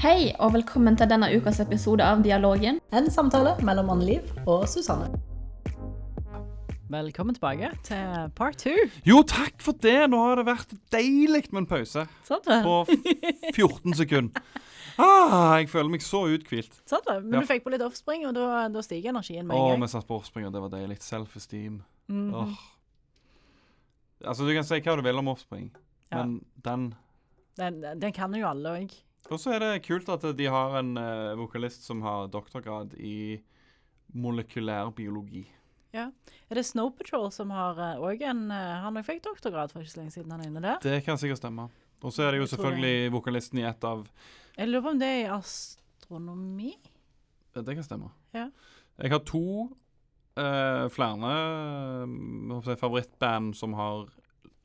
Hei, og velkommen til denne ukas episode av Dialogen. En samtale mellom Anne-Liv og Susanne. Velkommen tilbake til part two. Jo, takk for det! Nå har det vært deilig med en pause Sant det? på 14 sekunder. Ah, jeg føler meg så uthvilt. Sant det? Men Ja. du fikk på litt offspring, og da, da stiger energien med Å, en gang. vi satt på offspring, og det var deilig. Self-esteem. Mhm. Åh. Altså, du kan si hva du vil om offspring, Ja. men den Den, den kan jo alle òg. Og så er det kult at de har en uh, vokalist som har doktorgrad i molekylær biologi. Ja. Er det Snow Patrol som har òg en uh, Han fikk doktorgrad for ikke så lenge siden han er inne der. Det kan sikkert stemme. Og så er det jo selvfølgelig vokalisten i et av Jeg lurer på om det er i astronomi? Det kan stemme. Ja. Jeg har to uh, flere eh, favorittband som har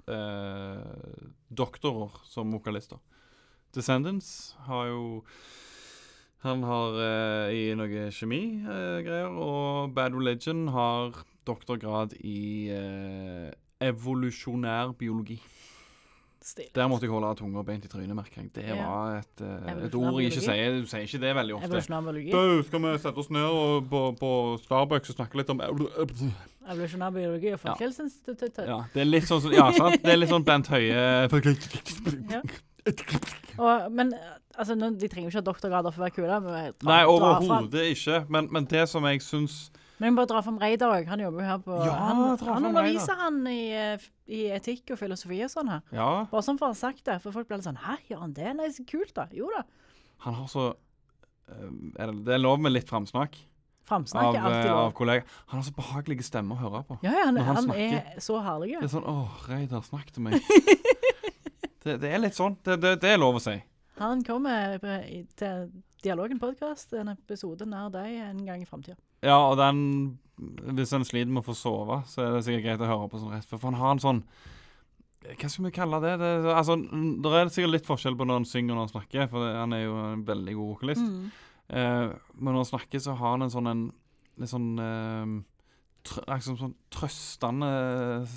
eh, doktorer som vokalister. Descendants har jo Han har eh, i noe kjemigreier, og Bad Religion har doktorgrad i eh, evolusjonær biologi. Stilig. Der måtte jeg holde tunga beint i trynet, merker jeg. Det Ja. var et, eh, et ord jeg ikke sier. Du sier ikke det veldig ofte. Du, skal vi sette oss ned og på, på Starbucks og snakke litt om Evolusjonær biologi og Folkehelseinstituttet. Ja, det er litt sånn Ja, sant? Det er litt sånn Bent Høie Ja. Og, men altså, nå, de trenger jo ikke ha doktorgrader for å være kule. Men Nei, overhodet ikke. Men, men det som jeg syns Men vi må bare dra fram Reidar òg. Han jobber jo her på Ja, Han, han underviser han i, eh, i etikk og filosofi og sånn her. Ja, Bare sånn for å ha sagt det. For folk blir litt sånn Hæ, gjør han det? Nei, så kult, da. Jo da. han har så eh, er det, det er lov med litt framsnakk Framsnakk er alltid eh, av lov. kollegaer. Han har så behagelig stemme å høre på. Ja, ja, han, han han, er så herlig. Det er sånn Å, Reidar, snakk til meg. det, det er litt sånn. Det, det, det er lov å si. Han kommer til Dialogen podkast, en episode nær deg en gang i framtida. Ja, og den Hvis en sliter med å få sove, så er det sikkert greit å høre på sånn rett. For han har en sånn Hva skal vi kalle det? det altså, Det er sikkert litt forskjell på når han synger og når han snakker, for han er jo en veldig god vokalist. Mm. Eh, men når han snakker, så har han en sånn en litt sånn eh, tr liksom sånn trøstende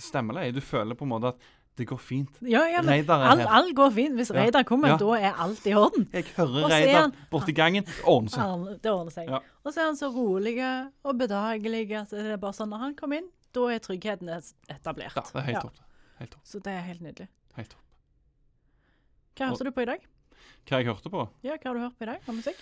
stemmeleie. Du føler på en måte at det går fint. Ja, ja, men Reidar er alt, her. alt går fint. Hvis. Reidar kommer, Ja. da er alt i orden. Jeg hører Og så er Reidar han- borti gangen. Det ordner seg. Det ordner seg. Ja. Og så er han så rolig og bedagelig at det er bare sånn når han kommer inn, da er tryggheten es- etablert. Ja, det er helt Ja. topp. Helt topp. Så det er helt nydelig. Helt topp. Hva Og- hørte du på i dag? Hva jeg hørte på? Ja, hva har du hørt på i dag av musikk?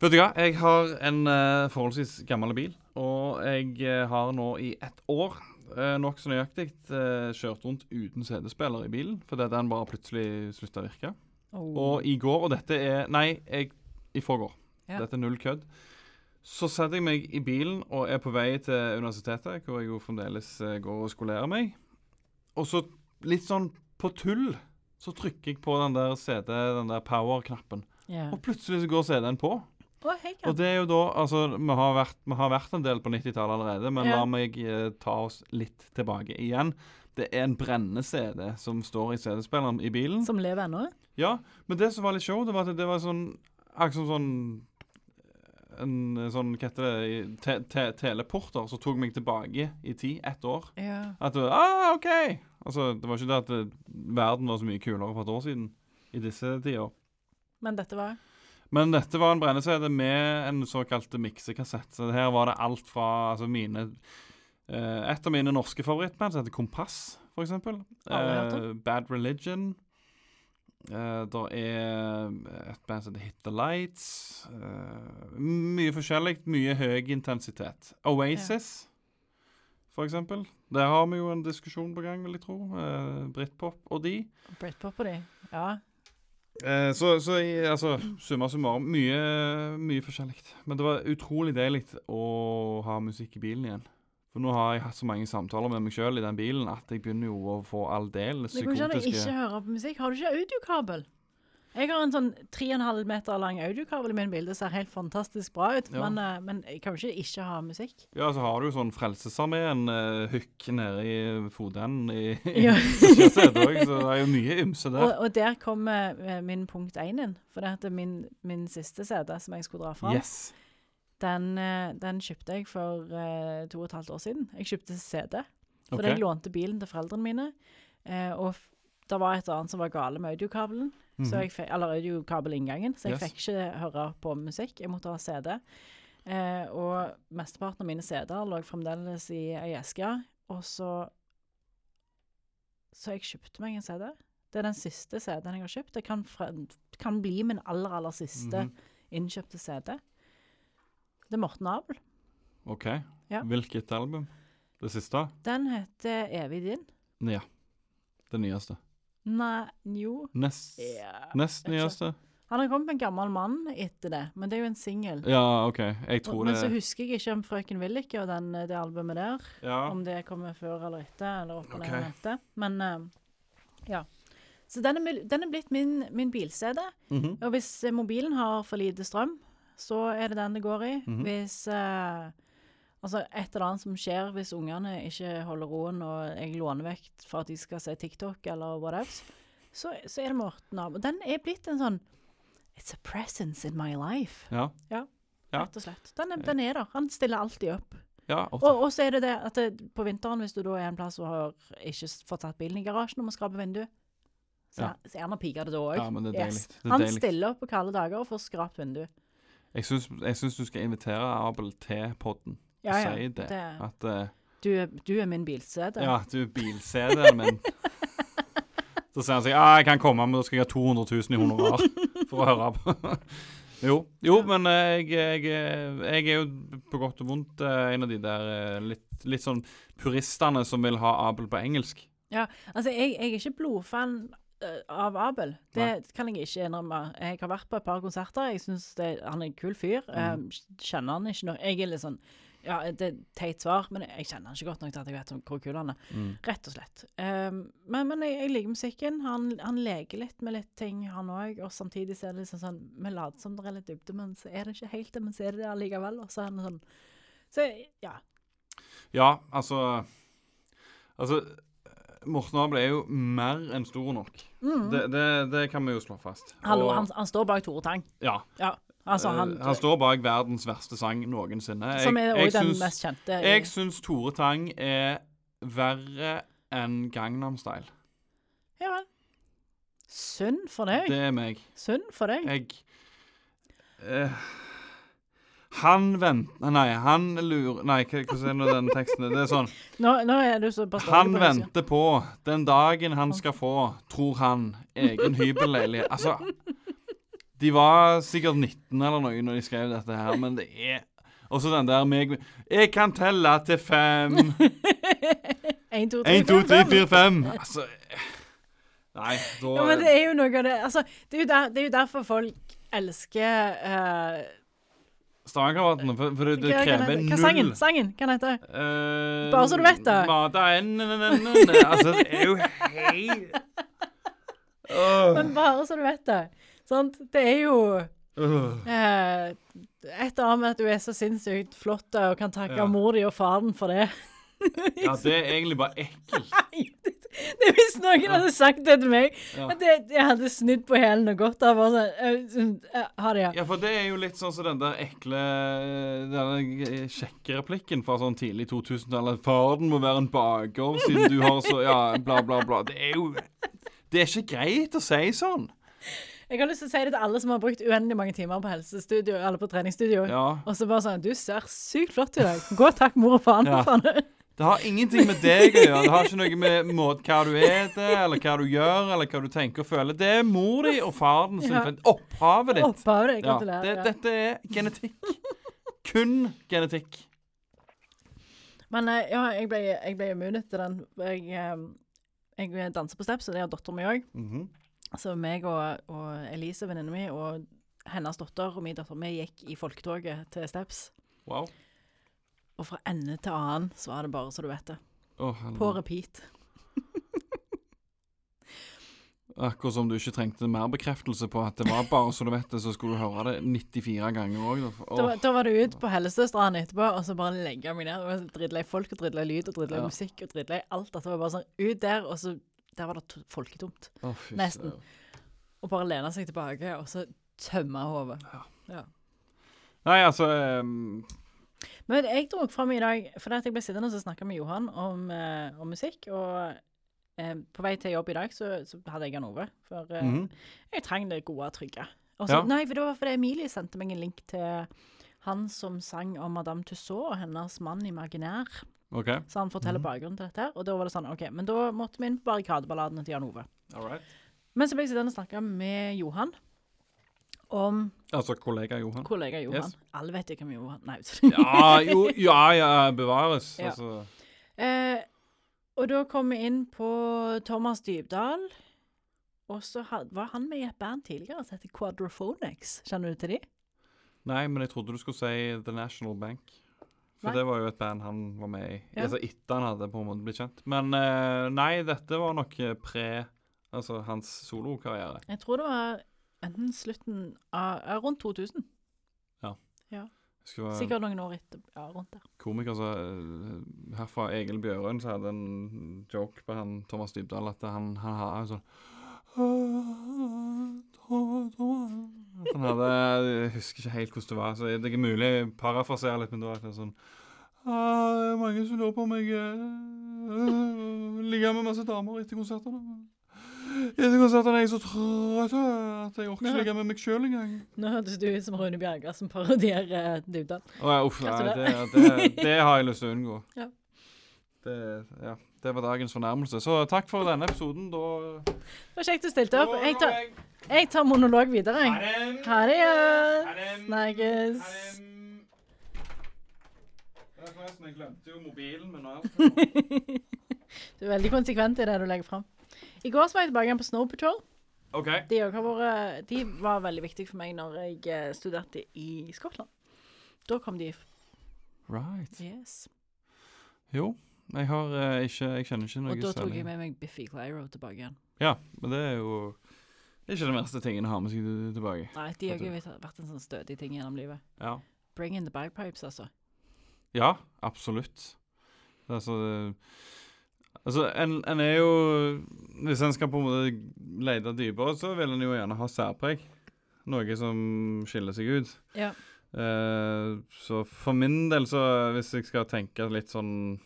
Vet du hva, jeg har en eh, forholdsvis gammel bil, og jeg eh, har nå i ett år uh, nokså nøyaktig uh, kjørt rundt uten CD-spiller i bilen, fordi den bare plutselig slutta å virke. Oh. Og i går, og dette er Nei, jeg, i forgår. Ja. Dette er null kødd. Så setter jeg meg i bilen og er på vei til universitetet, hvor jeg jo fremdeles eh, går og skolerer meg. Og så litt sånn på tull så trykker jeg på den der CD, den der power-knappen. Yeah. Og plutselig så går CD-en på. Hei, Og det er jo da Altså, vi har vært, vi har vært en del på 90-tallet allerede, men Ja. la meg eh, ta oss litt tilbake igjen. Det er en brennende CD som står i CD-spilleren i bilen. Som lever ennå? Ja, men det som var litt show, det var at det var sånn Akkurat som sånn En sånn, hva heter det te, te, Teleporter som tok meg tilbake i tid, ett år. Ja. At det, ah, OK! Altså, det var ikke det at det, verden var så mye kulere for et år siden i disse tider. Men dette var Men dette var en brenne-CD med en såkalt miksekassett. Så her var det alt fra altså mine eh, Et av mine norske favorittband som heter Kompass, eksempel. Eh, Bad Religion. Uh, det er et band som heter Hit the Lights. Uh, mye forskjellig. Mye høy intensitet. Oasis, for eksempel. Der har vi jo en diskusjon på gang, vil jeg tro. Uh, Britpop og de. Britpop og de. Ja. Eh, så, så i, altså, summa summarum, mye, mye forskjellig. Men det var utrolig deilig å ha musikk i bilen igjen. For nå har jeg hatt så mange samtaler med meg sjøl i den bilen at jeg begynner jo å få aldeles Det går ikke an å ikke høre på musikk. Har du ikke audiokabel? Jeg har en sånn 3,5 meter lang audiokabel i min bilde, ser helt fantastisk bra ut, Ja. men, eh, men jeg kan jo ikke ikke ha musikk. Ja, så har du jo sånn Frelsesarmeen uh, hykk nede i fotenden i, Ja. i òg, så det er jo mye ymse der. Og, og der kommer eh, min punkt én inn. For det er min, min siste CD som jeg skulle dra fra. Yes. den, eh, den kjøpte jeg for eh, to og et halvt år siden. Jeg kjøpte CD. Fordi okay. jeg lånte bilen til foreldrene mine. Og det var et eller annet som var gale med audiokabelen. Så Mhm. jeg fikk, eller kabelinngangen så jeg Yes. fikk ikke høre på musikk. Jeg måtte ha CD. Eh, og mesteparten av mine CD-er lå fremdeles i ei eske. Og så Så jeg kjøpte meg en CD. Det er den siste CD-en jeg har kjøpt. Det kan, fra, kan bli min aller, aller siste Mhm. innkjøpte CD. Det er Morten Abel. OK. Ja. Hvilket album? Det siste? Den heter Evig din. Ja. Det nyeste. Nei, jo Nest, ja. nest nyeste? Han har kommet med en gammel mann etter det, men det er jo en singel. Ja, OK. Jeg tror Men så husker jeg ikke om Frøken Villike og den, det albumet der, Ja. om det kommer før eller etter, eller opp eller etter. Men uh, ja. Så den er, den er blitt min, min bil-CD. -hmm. Og hvis mobilen har for lite strøm, så er det den det går i. Mhm. Hvis eh, Altså, et eller annet som skjer hvis ungene ikke holder roen, og jeg låner vekk for at de skal se TikTok eller whatever, så, så er det Morten Abel. Den er blitt en sånn It's a presence in my life, Ja. Ja. rett og slett. Den er, den er der. Han stiller alltid opp. ja og, Og, så er det det at det, på vinteren, hvis du da er en plass og har ikke fått tatt bilen i garasjen og må skrape vinduet, så, Ja. så er han og piker det da òg. ja, er Han stiller opp på kalde dager og får skrapt vinduet. Jeg syns du skal invitere Abel til podden. Ja, ja. Si det. det- At uh, Du, er- du er min bilsete. Ja, du er bil-CD-en min. Så sier han seg ja, jeg kan komme, men da skal jeg ha 200 000 i honorar for å høre på. jo, jo Ja. men eh, jeg, jeg, eh, jeg er jo på godt og vondt en av de der litt, litt sånn puristene som vil ha Abel på engelsk. Ja, Altså, jeg, jeg er ikke blodfan av Abel. Det kan jeg ikke innrømme. Jeg har vært på et par konserter. Jeg syns han er en kul fyr. Mm. Eh, kjenner han ikke noe Jeg er litt sånn Ja, det er et teit svar, men jeg kjenner han ikke godt nok til at jeg vet hvor kul han er. Mm. Rett og slett. Um, men men jeg, jeg liker musikken. Han, han leker litt med litt ting, han òg. Og samtidig så er det liksom sånn Vi later som det er litt dybde, men så er det ikke helt det. Men så er det det allikevel. Og så er han sånn Så ja. Ja, altså Altså, Morten Abel er jo mer enn stor nok. Det, det, det kan vi jo slå fast. Mm. Hallo, Og- han, han står bak Tore Tang. Ja. Ja. Altså, han, Eh, han står bak verdens verste sang noensinne. Som er òg den syns- mest kjente. i- Jeg syns Tore Tang er verre enn Gangnam Style. Ja vel. Synd for deg. Det er meg. Synd for deg. Jeg eh, Han venter Nei, han lurer Nei, hva er nå den teksten? Det er sånn Nå, nå er du så Han venter på den dagen han skal få, tror han, egen hybelleilighet. Altså De var sikkert 19 eller noe når de skrev dette her, men det er Og så den der meg Jeg kan telle til fem. 1, 2, 3, 1, 2, 3, 4, 5. Altså Nei, da Ja, men det er jo noe av det Altså, det er jo, der, det er jo derfor folk elsker uh, Stavangervatnet, for, for det, krever null hva sangen? Sangen, hva den heter Eh, Bare så du vet det. Mata en, Altså, det er jo hei... Åh, Men bare så du vet det. Sant? Det er jo uh. eh, et eller annet med at du er så sinnssykt flott og kan takke Ja. mor di og faren for det. Ja, det er egentlig bare ekkelt. Det er Hvis noen hadde sagt det til meg, Ja. at det, jeg hadde snudd på hælen og gått av sånn Ha det, ja. Ja, for det er jo litt sånn som den der ekle Denne sjekkereplikken fra sånn tidlig 2000-tallet. Faren må være en baker siden du har så Ja, bla, bla, bla. Det er jo Det er ikke greit å si sånn. Jeg har lyst til å si det til alle som har brukt uendelig mange timer på helsestudio eller på treningsstudio. Ja. Og så bare sånn Du ser sykt flott i dag. Gå og takk mor og faren. Ja. for faen. Det har ingenting med deg å gjøre. Det har ikke noe med hva du spiser, eller hva du gjør, eller hva du tenker og føler. Det er mor di og faren sin. Ja. Opphavet ditt. Opphavet ditt. Ja, Gratulerer. det, dette er genetikk. Kun genetikk. Men eh, ja, jeg ble, jeg ble immun etter den. Jeg, eh, jeg danser på steps, og det har dattera mi òg. Så meg og, og Elise, venninna mi, og hennes datter og min datter, vi gikk i folketoget til steps. Wow. Og fra ende til annen så var det bare så du vet det. Helvete. På repeat. Akkurat som du ikke trengte mer bekreftelse på at det var bare så du vet det, så skulle du høre det 94 ganger òg. Da, var- da var du ut på Hellestøstranden etterpå, og så bare legge meg ned. Drittlei folk, og drittlei lyd, og drittlei Ja. musikk, og drittlei alt. At det var bare sånn ut der, og så Der var det to- folketomt. Nesten. Og bare lene seg tilbake, og så tømme hodet. Nei, altså um... Men jeg dro fram i dag at jeg ble sittende og snakke med Johan om, eh, om musikk, og eh, På vei til jobb i dag så, så hadde jeg han over. For eh, -hmm. jeg trenger det gode og trygge. Og så- Ja. Nei, for det var fordi Emilie sendte meg en link til han som sang om Madame Tussauds og hennes mann imaginær. OK. Så han forteller Mhm. bakgrunnen til dette. Og da var det sånn, ok, men da måtte vi inn på barrikadeballadene til Jan Ove. Alright. Men så ble jeg sittende og snakke med Johan om Altså kollega Johan. kollega Johan. Yes. Alle vet ikke hvem Johan Nei. Ja, jo, ja, ja, bevares. Ja. Altså. Eh, og da kom vi inn på Thomas Dybdahl. Og så var han med i et band tidligere som heter Quadrophonics. Kjenner du til de? Nei, men jeg trodde du skulle si The National Bank. For Nei. det var jo et band han var med i. Ja. Altså etter han hadde på en måte blitt kjent. Men eh, nei, dette var nok eh, pre Altså hans solokarriere. Jeg tror det var enten slutten av Rundt 2000. Ja. ja. var Sikkert noen år etter. Ja, rundt der. komiker så, eh, herfra Egil Bjørøen så hadde en joke på han Thomas Dybdahl at han, han har en sånn at Han hadde Jeg husker ikke helt hvordan det var, så det er ikke mulig å parafrasere litt, men det var sånn «Ah, Det er mange som lurer på om jeg uh, ligger med masse damer etter konsertene. Etter konsertene er jeg så trøtt at jeg orker ikke ligge med meg sjøl engang. Nå hørtes du ut som Rune Bjerga som parodierer eh, Dybdahl. Å, ja, uff, nei, det, det, det har jeg lyst til å unngå. Ja. Det, ja, det var dagens fornærmelse. Så takk for denne episoden. Da Det var kjekt du stilte opp. Jeg tar, jeg tar monolog videre. jeg. Ha det. Snakkes. Jeg glemte jo mobilen, min. Du er veldig konsekvent i det du legger fram. I går så var jeg tilbake igjen på Snow Patrol. Okay. De, har vært, de var veldig viktige for meg når jeg eh, studerte i Skottland. Da kom de. Right. Yes. Jo, jeg har eh, ikke Jeg kjenner ikke noe Og da tok særlig. jeg med meg Biffy Clyro tilbake igjen. Ja, men det er jo ikke den verste tingen å ha med seg til- tilbake. Nei, de har jo vært en sånn stødig ting gjennom livet. Ja. Bring in the bagpipes, altså. Ja, absolutt. Altså, altså en, en er jo Hvis en skal på en måte lete dypere, så vil en jo gjerne ha særpreg. Noe som skiller seg ut. Ja. Eh, så for min del, så hvis jeg skal tenke litt sånn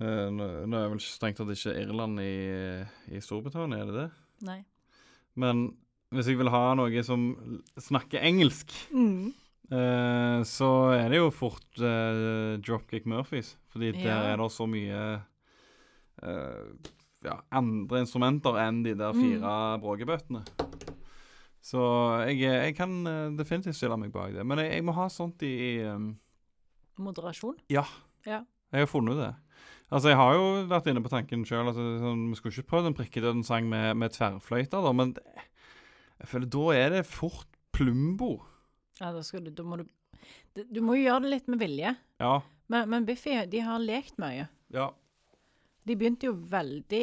eh, nå, nå er vel strengt tatt ikke Irland i, i Storbritannia, er det det? Nei. Men hvis jeg vil ha noe som snakker engelsk Mm. uh, så er det jo fort uh, Dropkick Murphys. Fordi der er det så mye ja, andre instrumenter enn de der Mm. fire bråkebøttene. Så jeg, jeg kan definitivt stille meg bak det. Men jeg, jeg må ha sånt i, i um, Moderasjon. Jeg har funnet det. Altså, Jeg har jo vært inne på tanken sjøl. Altså, sånn, vi skulle ikke prøvd en prikkedøden-sang med, med tverrfløyter, da, men det, jeg føler da er det fort Plumbo. Ja, da, skal du, da må du Du må jo gjøre det litt med vilje. Ja. Men, men Biffy, de har lekt mye. ja. De begynte jo veldig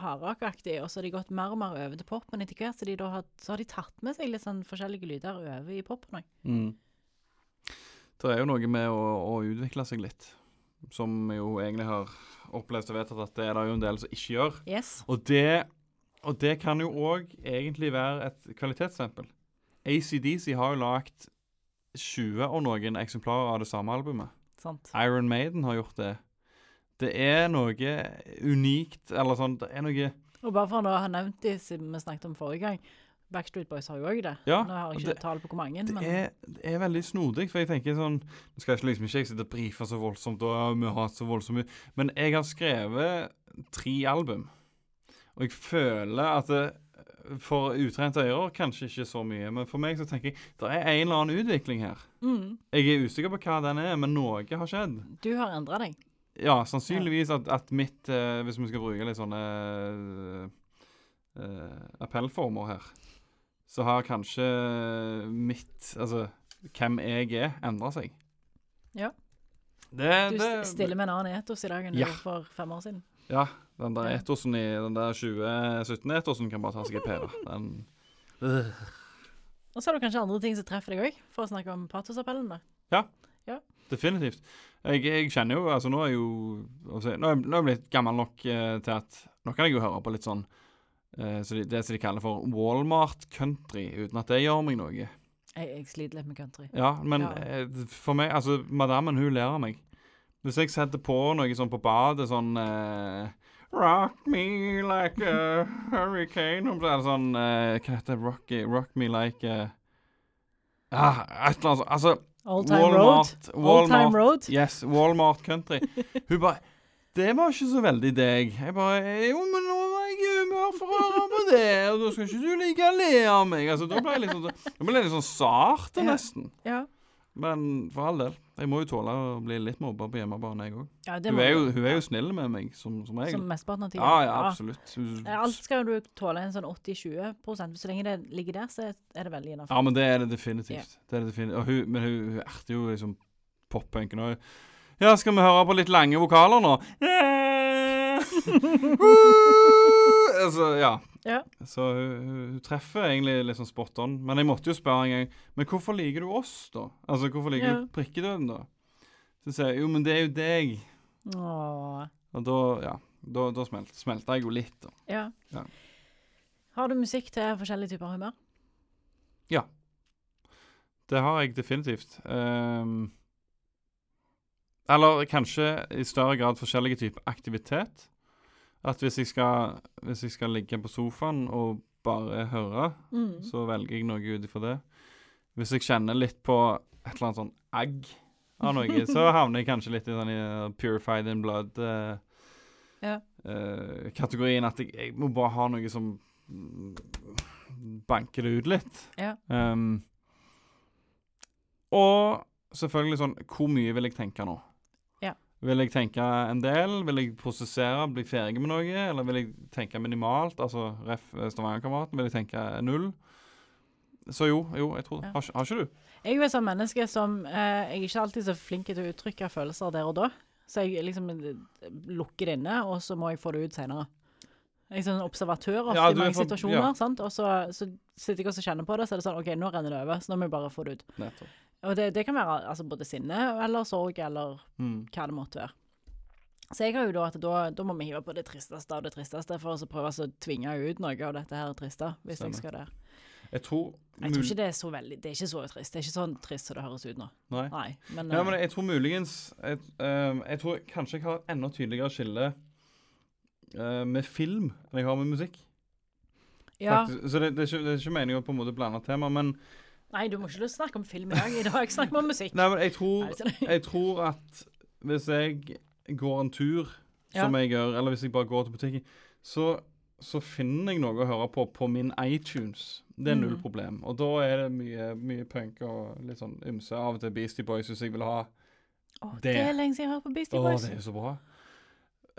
hardrockaktig, og så har de gått mer og mer over til pop. Men etter hvert så, de har, så har de tatt med seg litt sånn forskjellige lyder over i popen òg. Mm. Det er jo noe med å, å utvikle seg litt, som vi jo egentlig har opplevd og vedtatt at det er det jo en del som ikke gjør. Yes. Og det, og det kan jo òg egentlig være et kvalitetsstempel. ACDC har jo lagd 20 og noen eksemplarer av det samme albumet. Sant. Iron Maiden har gjort det. Det er noe unikt, eller sånn Det er noe Og bare for å ha nevnt de siden vi snakket om forrige gang, Backstreet Boys har jo òg det. Ja, Nå har jeg ikke det- tall på hvor mange, Det men er, det er veldig snodig, for jeg tenker sånn Nå skal jeg liksom ikke jeg sitte og brife så voldsomt, og vi har hatt så voldsomt mye Men jeg har skrevet tre album, og jeg føler at det, for utrente ører kanskje ikke så mye, men for meg så tenker jeg det er en eller annen utvikling her. mm, Jeg er usikker på hva den er, men noe har skjedd. du har endra deg. Ja, sannsynligvis at, at mitt eh, Hvis vi skal bruke litt sånne eh, appellformer her, så har kanskje mitt Altså hvem jeg er, endra seg. Ja. Det, Du det, stiller med en annen etos i dag enn Ja. du for fem år siden. Ja. Den der etosen i den der 2017-etosen kan bare ta seg et pære. Den øh. Og så har du kanskje andre ting som treffer deg òg, for å snakke om patosappellen. da. Definitivt. Jeg, jeg kjenner jo Altså, nå er jeg jo altså, Nå er nå er jeg blitt gammel nok eh, til at Nå kan jeg jo høre på litt sånn eh, så de, Det som de kaller for Walmart country, uten at det gjør meg noe. Jeg, jeg sliter litt med country. Ja, men Ja. eh, for meg Altså, madammen, hun ler av meg. Hvis jeg setter på noe sånn på badet, sånn uh, Rock me like a hurricane er det sånn uh, Hva heter det? Rocky, rock me like a ah, Et eller annet. Altså Old Time Road. Old Time Road. Yes, Walmart Country. Hun bare Det var ikke så veldig deg. Jeg bare Jo, men nå jeg i humør for å høre på det, og da skal ikke du like å le av meg. Altså, da ble jeg sånn Da ble jeg litt sånn sarte, Ja. nesten. Ja. Men for all del. Jeg må jo tåle å bli litt mobba på hjemmebane, jeg òg. ja Hun, hun er jo snill med meg, som, som regel. Som mesteparten av tida. Ja, ja, absolutt. Eh, Alt skal du tåle en sånn 80-20% Så lenge det ligger der, så er det veldig innafor. Ja, men det er det definitivt. Det er det definitivt. Hun, men hun, hun erter jo liksom poppunken. og Ja, skal vi høre på litt lange vokaler nå? Altså, ja. Ja. Så hun, hun, treffer egentlig sånn spot on. Men jeg måtte jo spørre en gang Men hvorfor liker du oss, da? Altså, hvorfor liker Ja. du prikkedøden, da? Så sier jeg jo, men det er jo deg. Åh. Og da, ja. Da, da smelt, smelta jeg jo litt, da. Ja. Ja. Har du musikk til forskjellige typer humør? Ja. Det har jeg definitivt. Um, eller kanskje i større grad forskjellige typer aktivitet. At hvis jeg skal, hvis jeg skal ligge på sofaen og bare høre, Mm. så velger jeg noe ut ifra det. Hvis jeg kjenner litt på et eller annet sånn agg av noe, så havner jeg kanskje litt i sånn i purified in blood. eh, Ja. eh, kategorien at jeg, jeg må bare ha noe som banker det ut litt. Ja. Um, og selvfølgelig sånn Hvor mye vil jeg tenke nå? Vil jeg tenke en del? Vil jeg prosessere, bli ferdig med noe? Eller vil jeg tenke minimalt? Altså ref. Stavanger-kameraten. Vil jeg tenke null? Så jo, jo, jeg tror det. Ja. Har, har ikke du? Jeg er jo et sånt menneske som eh, Jeg er ikke alltid så flink til å uttrykke følelser der og da. Så jeg liksom eh, lukker det inne, og så må jeg få det ut senere. Jeg er sånn observatør ofte Ja, i mange for- situasjoner, ja. sant? og så, så sitter jeg og kjenner på det, så er det sånn OK, nå renner det over, så nå må jeg bare få det ut. Nettopp. Og det, det kan være altså, både sinne eller sorg eller Mm. hva det måtte være. Så jeg har jo da at da, da må vi hive på det tristeste av det tristeste for å prøve å tvinge ut noe av dette her triste, hvis Stemmer. jeg skal der. Jeg tror Jeg tror ikke det er så veldig Det er ikke så trist. Det er ikke sånn trist som det høres ut nå. Nei. Nei. Men, Ja, eh, men jeg tror muligens Jeg, ehm, jeg tror kanskje jeg har et enda tydeligere skille uh, med film enn jeg har med musikk. ja. Faktisk. Så det, det, er ikke, det er ikke meningen å på en måte blande tema, men Nei, du må ikke snakke om film i dag. I dag snakker vi om musikk. Nei, men jeg tror, sånn. jeg tror at hvis jeg går en tur, som jeg gjør, eller hvis jeg bare går til butikken, så, så finner jeg noe å høre på på min iTunes. Det er null Mm. problem. Og da er det mye, mye punk og litt sånn ymse. Av og til Beastie Boys hvis jeg vil ha Åh, det- det er lenge siden jeg har hørt på Beastie Boys. Åh, det er så bra.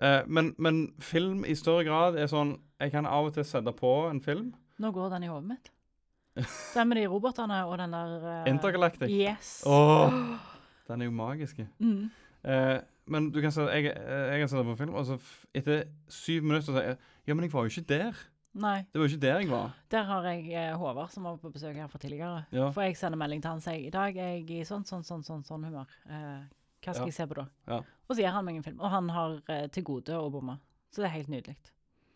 Eh, men, men film i større grad er sånn Jeg kan av og til sette på en film. Nå går den i hodet mitt. Den med de robotene og den der uh, Intergalactic. Yes. Åh, den er jo magisk. Mm. Uh, men du kan se, jeg, eh, jeg kan det på film, og så etter syv minutter sier jeg Ja, men jeg var jo ikke der. Nei. Det var jo ikke der jeg var. Der har jeg eh, Håvard, som var på besøk her fra tidligere. Ja. For jeg sender melding til han og sier i dag er jeg i sånn, sånn, sånn, sånn, sånn humør. Eh, hva skal Ja. jeg se på da? Ja. Og så gir han meg en film. Og han har eh, til gode å bomme. Så det er helt nydelig.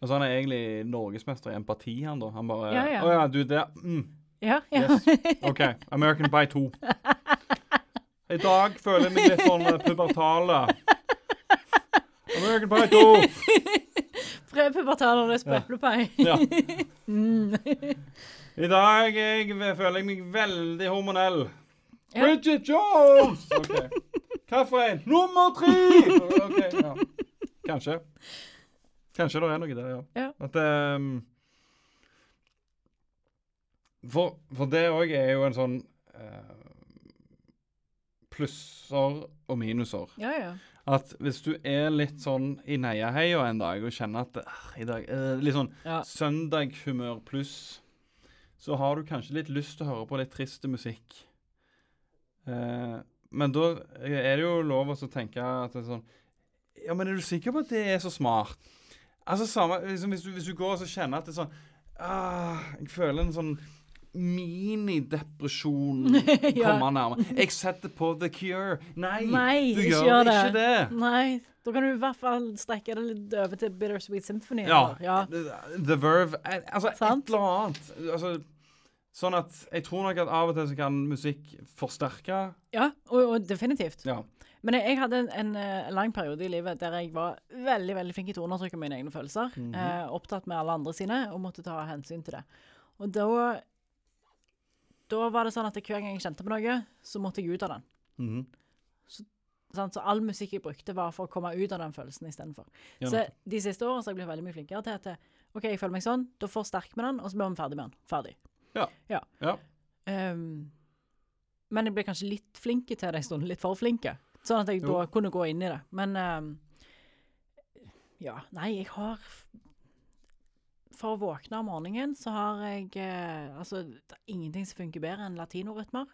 Altså, han er egentlig norgesmester i empati, han da. Han bare Å Ja, ja, ja. du det. Mm. Ja, ja. Yes. OK. American Pie 2. I dag føler jeg meg litt sånn eh, pubertale. American Pie 2. Prepubertale og Ja. eplepai. Ja. Mm. I dag jeg, føler jeg meg veldig hormonell. Ja. Bridget Jones! OK. Hvilken? Nummer tre! OK, ja. Kanskje. Kanskje det er noe der, ja. Ja. At um, for, for det òg er jo en sånn uh, Plusser og minuser. Ja, ja. At hvis du er litt sånn i neiaheia en dag og kjenner at uh, i dag, uh, Litt sånn Ja. søndaghumør pluss, så har du kanskje litt lyst til å høre på litt triste musikk. Eh, men da er det jo lov å tenke at det er sånn Ja, men er du sikker på at det er så smart? Altså samme, liksom, hvis, du, hvis du går og så kjenner at det er sånn ah, Jeg føler en sånn minidepresjon Ja. komme nærmere. Jeg setter på The Cure. Nei, Nei, du gjør, gjør det. ikke det. Nei. Da kan du i hvert fall strekke det litt over til Bittersweet Symphony. Ja. ja. The, The Verve eh, Altså, Sant? et eller annet. Altså, sånn at Jeg tror nok at av og til så kan musikk forsterke Ja, og, og definitivt. Ja. Men jeg, jeg hadde en, en eh, lang periode i livet der jeg var veldig veldig flink til å undertrykke mine egne følelser. Mhm. eh, opptatt med alle andre sine, og måtte ta hensyn til det. Og da Da var det sånn at hver gang jeg kjente på noe, så måtte jeg ut av den. Mm -hmm. Så all musikk jeg brukte, var for å komme ut av den følelsen istedenfor. Ja, Så de siste årene så har jeg blitt veldig mye flinkere til at eh, OK, jeg føler meg sånn, da forsterker vi den, og så blir vi ferdig med den. Ferdig. Ja. ja. Ja. Um, men jeg ble kanskje litt flink til det en stund. Litt for flinke. Sånn at jeg da kunne gå inn i det. Men ehm, ja, nei, jeg har For å våkne om morgenen så har jeg eh, Altså, det er ingenting som funker bedre enn latinorytmer.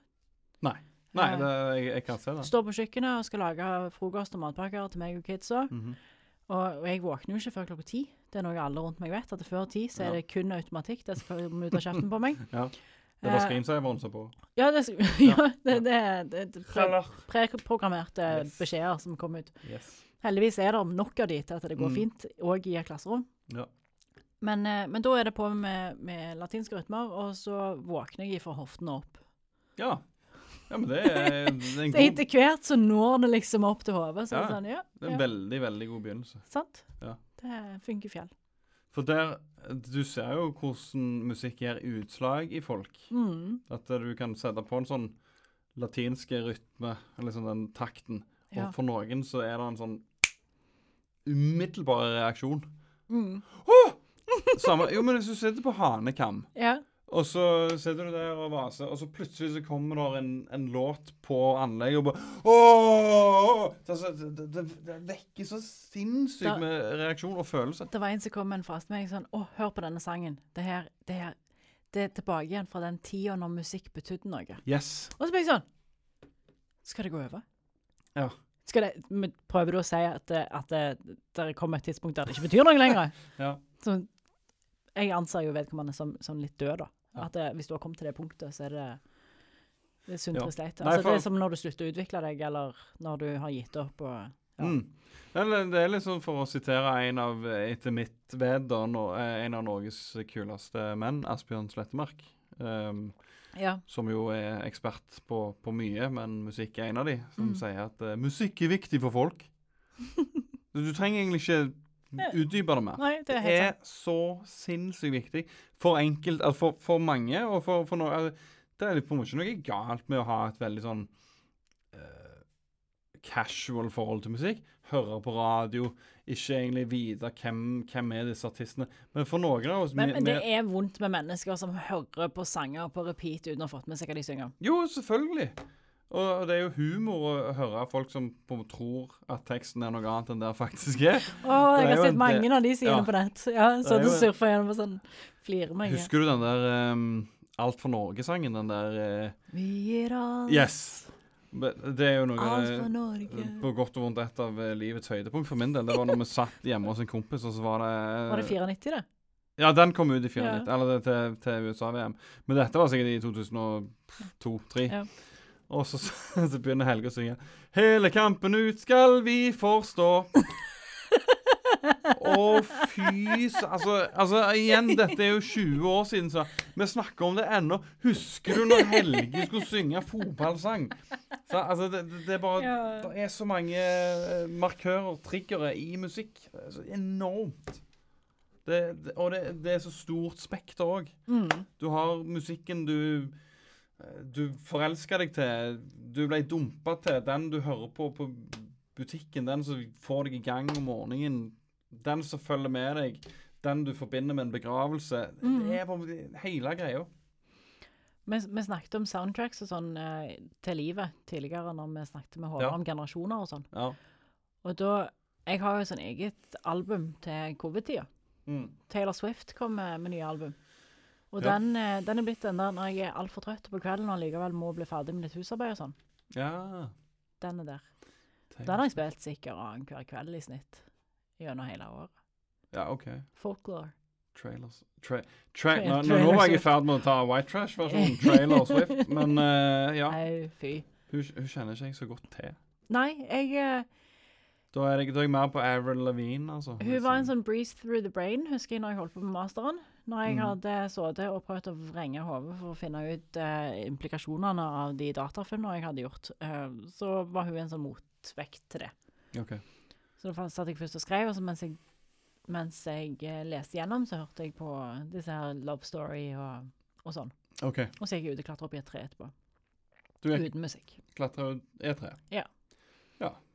Nei, Nei Eh, det, jeg, jeg kan se det. Står på kjøkkenet og skal lage frokost og matpakker til meg og kidsa. Mhm. Og, og jeg våkner jo ikke før klokka ti. Det er noe alle rundt meg vet. At før ti så er Ja. det kun automatikk. Det skal ut av kjeften på meg. Ja. Det var screensaveren som på. Ja, det, ja, det, det, det, pre, preprogrammerte Yes. beskjeder som kommer ut. Yes. Heldigvis er det nok av de til at det går Mm. fint, òg i et klasserom. Ja. Men, eh, men da er det på med, med latinske rytmer, og så våkner jeg fra hoftene opp. Ja. ja, men det er, det er en Så god etter hvert så når det liksom opp til hodet. Så det Ja, sånn, ja, Det er ja, en veldig, veldig god begynnelse. sant? Ja. Det funker fjell. For der Du ser jo hvordan musikk gjør utslag i folk. Mm. At eh, du kan sette på en sånn latinske rytme, eller sånn den takten. Og Ja. for noen så er det en sånn umiddelbar reaksjon. Mm. Samme, jo, men hvis du sitter på hanekam, Ja. Og så sitter du der og vaser, og så plutselig så kommer det en, en låt på anlegget og bare Åh! Det, det, det, det vekker så sinnssykt med reaksjon og følelse. Det var en som kom med en frase til meg sånn Å, hør på denne sangen. Det her, det her Det er tilbake igjen fra den tida når musikk betydde noe. Yes. Og så ble jeg sånn Skal det gå over? Ja. Skal det, prøver du å si at, at det, det kommer et tidspunkt der det ikke betyr noe lenger? Ja. Så jeg anser jo vedkommende som, som litt død, da. Ja. At det, hvis du har kommet til det punktet, så er det det er sunt og sleit. Altså, for- det er som når du slutter å utvikle deg, eller når du har gitt opp. Og, ja. Mm. Det er liksom for å sitere en av, eh, etter mitt ved, eh, en av Norges kuleste menn, Asbjørn Slettemark. Um, ja. som jo er ekspert på, på mye, men musikk er en av de, som Mm. sier at uh, musikk er viktig for folk. du trenger egentlig ikke utdype det mer. Nei, det er Det er så sinnssykt viktig for enkelt, altså for, for mange, og for, for noe altså, Det er på en måte ikke noe galt med å ha et veldig sånn uh, casual forhold til musikk. Høre på radio, ikke egentlig vite hvem, hvem er disse artistene. Men for noen av oss Men, men det er vondt med mennesker som hører på sanger på repeat uten å ha fått med seg hva de synger. Jo, selvfølgelig. Og det er jo humor å høre folk som tror at teksten er noe annet enn det faktisk er. Å, er jeg har sett mange del- av de sidene ja. på nett. Ja, så du en- surfer gjennom og sånn flirer meg. Husker du den der um, Alt for Norge-sangen? Den der uh... Vi gir alt, Yes! Det er jo noe eh, Norge. på godt og vondt et av eh, livets høydepunkt for min del. Det var når vi satt hjemme hos en kompis, og så var det Var det 94, det? Ja, den kom ut i 94, Ja. eller det til, til USA-VM. Men dette var sikkert i 2002-2003. Ja. Og så, så begynner Helge å synge Hele kampen ut skal vi forstå. Å, fy altså, altså, igjen, dette er jo 20 år siden, så vi snakker om det ennå. Husker du når Helge skulle synge fotballsang? Så, altså, det, det, er bare. Det er så mange eh, markører, triggere, i musikk. Det er så enormt. Det, det, og det, er så stort spekter òg. Mm. Du har musikken du du forelsker deg til, du ble dumpa til, den du hører på på butikken, den som får deg i gang om morgenen, den som følger med deg, den du forbinder med en begravelse. Mm. Det er på hele greia. Vi, vi snakket om soundtracks og sånn eh, til livet tidligere, når vi snakket med Håvard Ja. om generasjoner og sånn. Ja. Og da Jeg har jo sånn eget album til covid-tida. Mm. Taylor Swift kom med, med nye album. Og Ja. den, eh, den er blitt den der når jeg er altfor trøtt på kvelden og likevel må bli ferdig med litt husarbeid og sånn. ja. Den er der. Den har jeg spilt sikkert annenhver kveld i snitt gjennom hele året. Ja, OK. Folklore. Trailers tra tra Tra- nå, nå, var jeg i ferd med å ta White Trash-versjonen. Trailer Swift. Men uh, ja, Nei, fy. hun, hun kjenner ikke jeg så godt til. Nei, jeg uh, Da er jeg, da er jeg mer på Avril Lavigne, altså. Hun var en sånn breeze through the brain, husker jeg når jeg holdt på med masteren. Når jeg Mm. hadde sittet og prøvd å vrenge hodet for å finne ut eh, implikasjonene av de datafunnene jeg hadde gjort, eh, så var hun en sånn motvekt til det. Okay. Så da satt jeg først og skrev, og så mens jeg, mens jeg eh, leste gjennom, så hørte jeg på disse her Love Story og, og sånn. Okay. Og så gikk jeg ut og klatra opp i et tre etterpå. Du er Uten musikk. klatra tre? E3.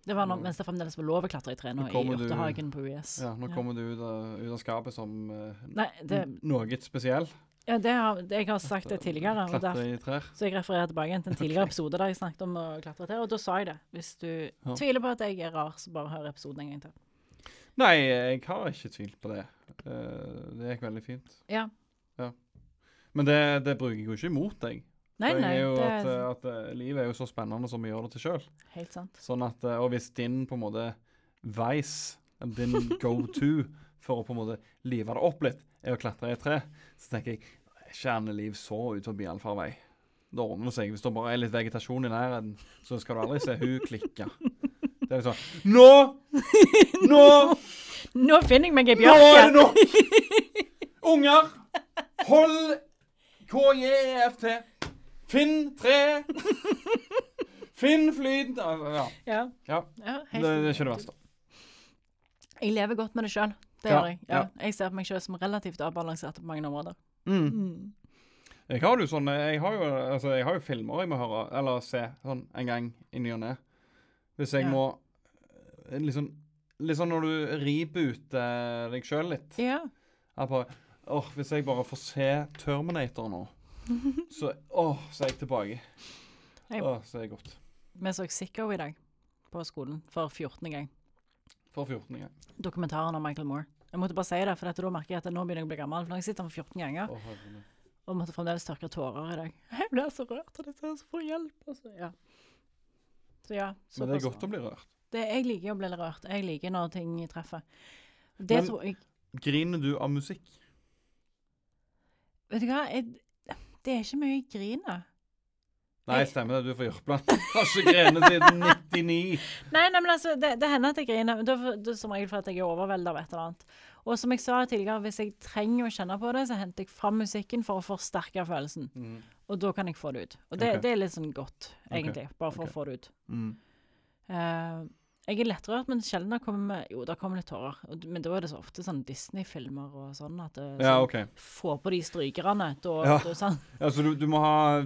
Det var nå, Mm. mens det fremdeles var lov å klatre i tre nå, Nå i Hjortehagen på US. Ja, nå kommer du ut av, ut av skapet som uh, Nei, det, noe spesiell. ja, det har, det, jeg har sagt det tidligere. Der, så jeg refererer tilbake til en tidligere episode der jeg snakket om å klatre i trær, og da sa jeg det. Hvis du Ja. tviler på at jeg er rar, så bare hør episoden en gang til. Nei, jeg har ikke tvilt på det. Uh, det gikk veldig fint. Ja. Men det, det bruker jeg jo ikke imot deg. Nei, nei, er jo det at, er at eh, livet er jo så spennende som vi gjør det til sjøl. Sånn at, eh, og hvis din på en måte veis, din go to for å på en måte live det opp litt, er å klatre i et tre, så tenker jeg ikke Anne Liv så ut forbi allfarvei. Det ordner seg. Hvis det bare er litt vegetasjon i nærheten, så skal du aldri se hun klikke. Det er liksom Nå! Nå! Nå finner jeg meg ei Nå er det nok! Unger, hold KJEFT. Finn tre. Finn flyten Altså, Ja. Ja, ja. ja Det, helt det er ikke det verste. Jeg lever godt med det sjøl. Det Ja, gjør jeg. Ja. ja. Jeg ser på meg sjøl som relativt avbalansert på mange områder. Mm. Mm. Jeg har jo sånn Jeg har jo, altså, jeg har jo filmer jeg må høre eller se sånn en gang i ny og ne. Hvis jeg Ja. må eh, liksom Litt sånn når du rebooter deg sjøl litt. Ja. Jeg bare, åh, Hvis jeg bare får se Terminator nå, så åh, så er jeg tilbake. Åh, så er jeg godt. Vi så Sicko i dag på skolen for 14. gang. For 14 gang. Dokumentaren om Michael Moore. Jeg måtte bare si det, for dette, da merker jeg at nå begynner jeg å bli gammel. For nå har jeg sett den 14 ganger herregud. og måtte fremdeles tørke tårer i dag. Jeg blir så rørt av dette, så får hjelp. Og så, ja. så ja. Men det er såpass. godt å bli rørt. Det, jeg liker å bli rørt. Jeg liker når ting treffer. Det Men- tror jeg Griner du av musikk? Vet du hva, jeg, det er ikke mye grin griner. Nei, Jeg- stemmer det. Du fra Jørpeland. Har ikke grenet siden 99. Nei, nei, men altså, det, det hender at jeg griner. er, for- det er som regel fordi jeg er overveldet av et eller annet. Og som jeg sa tidligere, hvis jeg trenger å kjenne på det, så henter jeg fram musikken for å forsterke følelsen. Mm. Og da kan jeg få det ut. Og det, okay. det er litt sånn godt, egentlig. egentlig. Bare for okay. å få det ut. Mm. Eh, jeg er lettrørt, men sjelden det kommer Jo, det kommer litt tårer. Men da er det så ofte sånn Disney-filmer og sånn at det, Ja, okay. Få på de strykerne. Da, Ja. da sånn. så du, du må ha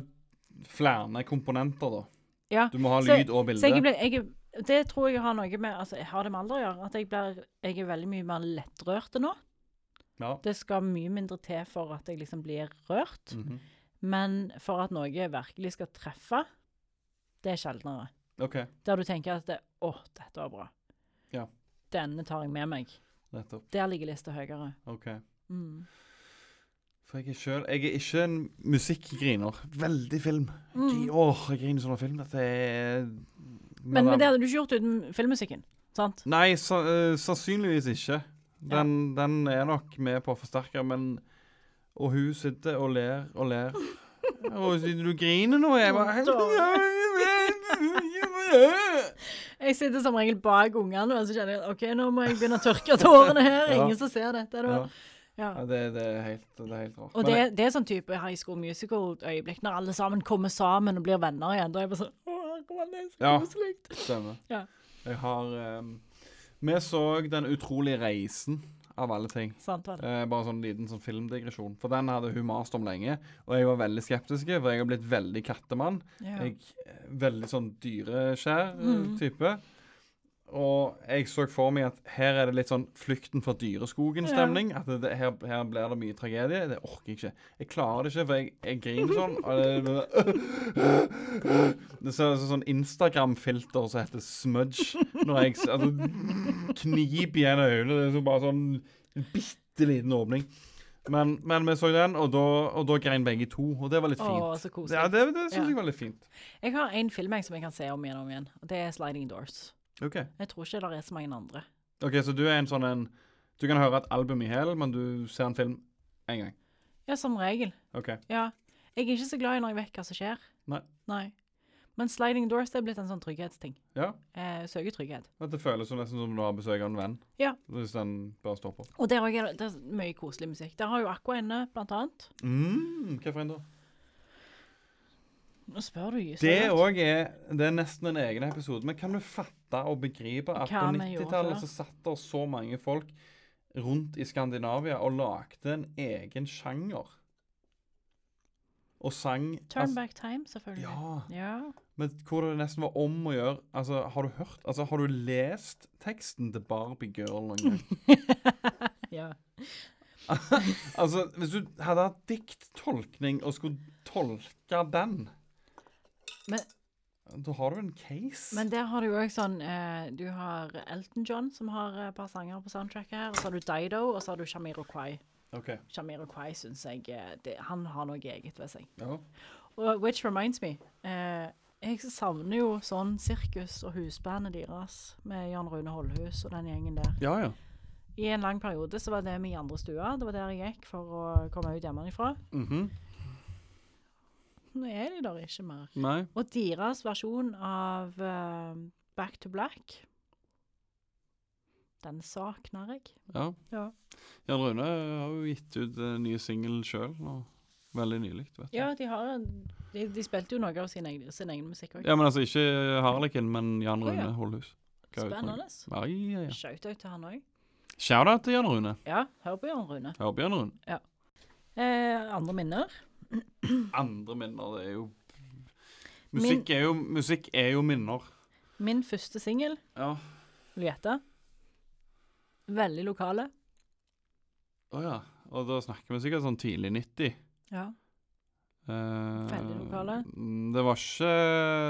flere komponenter, da. Ja, Du må ha så- lyd og bilde. Så jeg ble, jeg, det tror jeg har noe med Altså, jeg har det med alder å gjøre. At jeg, blir, jeg er veldig mye mer lettrørt nå. Ja. Det skal mye mindre til for at jeg liksom blir rørt. Mhm. Men for at noe virkelig skal treffe, det er sjeldnere. OK, Der du tenker at det, 'Å, dette var bra'. Ja. Denne tar jeg med meg. nettopp. Der ligger lista høyere. OK. Mm. For jeg er sjøl Jeg er ikke en musikkgriner. Veldig film. Mm. Gri- Åh, jeg griner sånn av film. Dette er Men, men det hadde du ikke gjort uten filmmusikken, sant? Nei, sa, eh, sannsynligvis ikke. Den, den er nok med på å forsterke, men Og hun sitter og ler og ler. Og du griner nå, jeg bare Jeg sitter som regel bak ungene, og så kjenner jeg at OK, nå må jeg begynne å tørke tårene her. Ja. Ingen som ser dette. Det Ja, var, ja. ja det, det, er helt, det er helt rart. Og det, det er sånn type High School Musical-øyeblikk, når alle sammen kommer sammen og blir venner igjen. Da er jeg bare sånn Å, man, det er så Ja. koselig. Stemmer. Ja. Jeg har um, Vi så Den utrolige reisen, av alle ting. Sant vel. Eh, bare sånn liten sånn filmdigresjon. For den hadde hun mast om lenge, og jeg var veldig skeptisk, for jeg har blitt veldig kattemann. Ja. Jeg er veldig sånn dyreskjær-type. Mm. Og jeg så for meg at her er det litt sånn flukten fra dyreskogen-stemning. At det, her, her blir det mye tragedie. Det orker jeg ikke. Jeg klarer det ikke, for jeg, jeg griner sånn. Det, det ser ut som sånn Instagram-filter som heter smudge. Når jeg altså, kniper igjen øynene. Det er så bare sånn en bitte liten åpning. Men, men vi så den, og da, og da grein begge to. Og det var litt fint. Å, så koselig. Ja, det, det synes Ja. jeg var litt fint. Jeg har en film jeg som jeg kan se om igjen og om igjen, og det er Sliding Doors. OK. Jeg tror ikke det er så mange andre. Ok, Så du er en sånn en Du kan høre et album i hæl, men du ser en film én gang. Ja, som regel. OK. Ja. Jeg er ikke så glad i når jeg vet hva som skjer. Nei. Nei. Men sliding doors det er blitt en sånn trygghetsting. Ja. Jeg søker trygghet. At det føles som nesten som du har besøk av en venn. Ja. Hvis den bare står på. Og der er det, det er mye koselig musikk. Der har jo Aqua inne, blant annet. Mm, hva for en da? Nå spør du. så Det òg er Det er nesten en egen episode. Men kan du fatte og begripe at Hva på vi gjorde 90-tallet før? så satt der så mange folk rundt i Skandinavia og lagde en egen sjanger? Og sang Turn altså- Back Time, selvfølgelig. Ja. ja. Men hvor det nesten var om å gjøre Altså, har du hørt Altså, har du lest teksten til Barbie Girl noen gang? ja. altså, hvis du hadde hatt dikttolkning og skulle tolke den Men, Da har du en case. men der har du òg sånn eh, Du har Elton John, som har et par sanger på soundtracket her. Og så har du Dido, og så har du Shamiroquai. OK. Shamiroquai syns jeg eh, det, Han har noe eget ved seg. Ja. Og which reminds me eh, Jeg savner jo sånn sirkus- og husbandet deres med Jan Rune Holdhus og den gjengen der. ja, ja. I en lang periode så var det min andre stua. Det var der jeg gikk for å komme ut hjemmefra. Mhm. Nå er de der ikke mer. Nei. Og deres versjon av uh, Back to Black Den savner jeg. Ja. Ja. Jan Rune har jo gitt ut en ny singel sjøl nå. Veldig nylig, vet du. Ja, de har en De, de spilte jo noe av sin egen, sin egen musikk òg. Ja, men altså ikke Harlekin, men Jan Rune Rune ja. Holdhus. Spennende. Ja, ja, ja. Shout-out til han òg. Shout-out til Jan Rune. Ja, hør på Jan Rune. Hør på Jan Rune. Eh, andre minner? Andre minner, det er jo Musikk er jo, musikk er jo minner. Min første singel, Ja. vil du gjette? Veldig lokale. Å ja. Og da snakker vi sikkert sånn tidlig 90. Ja. Eh, Veldig lokale. mm, Det var ikke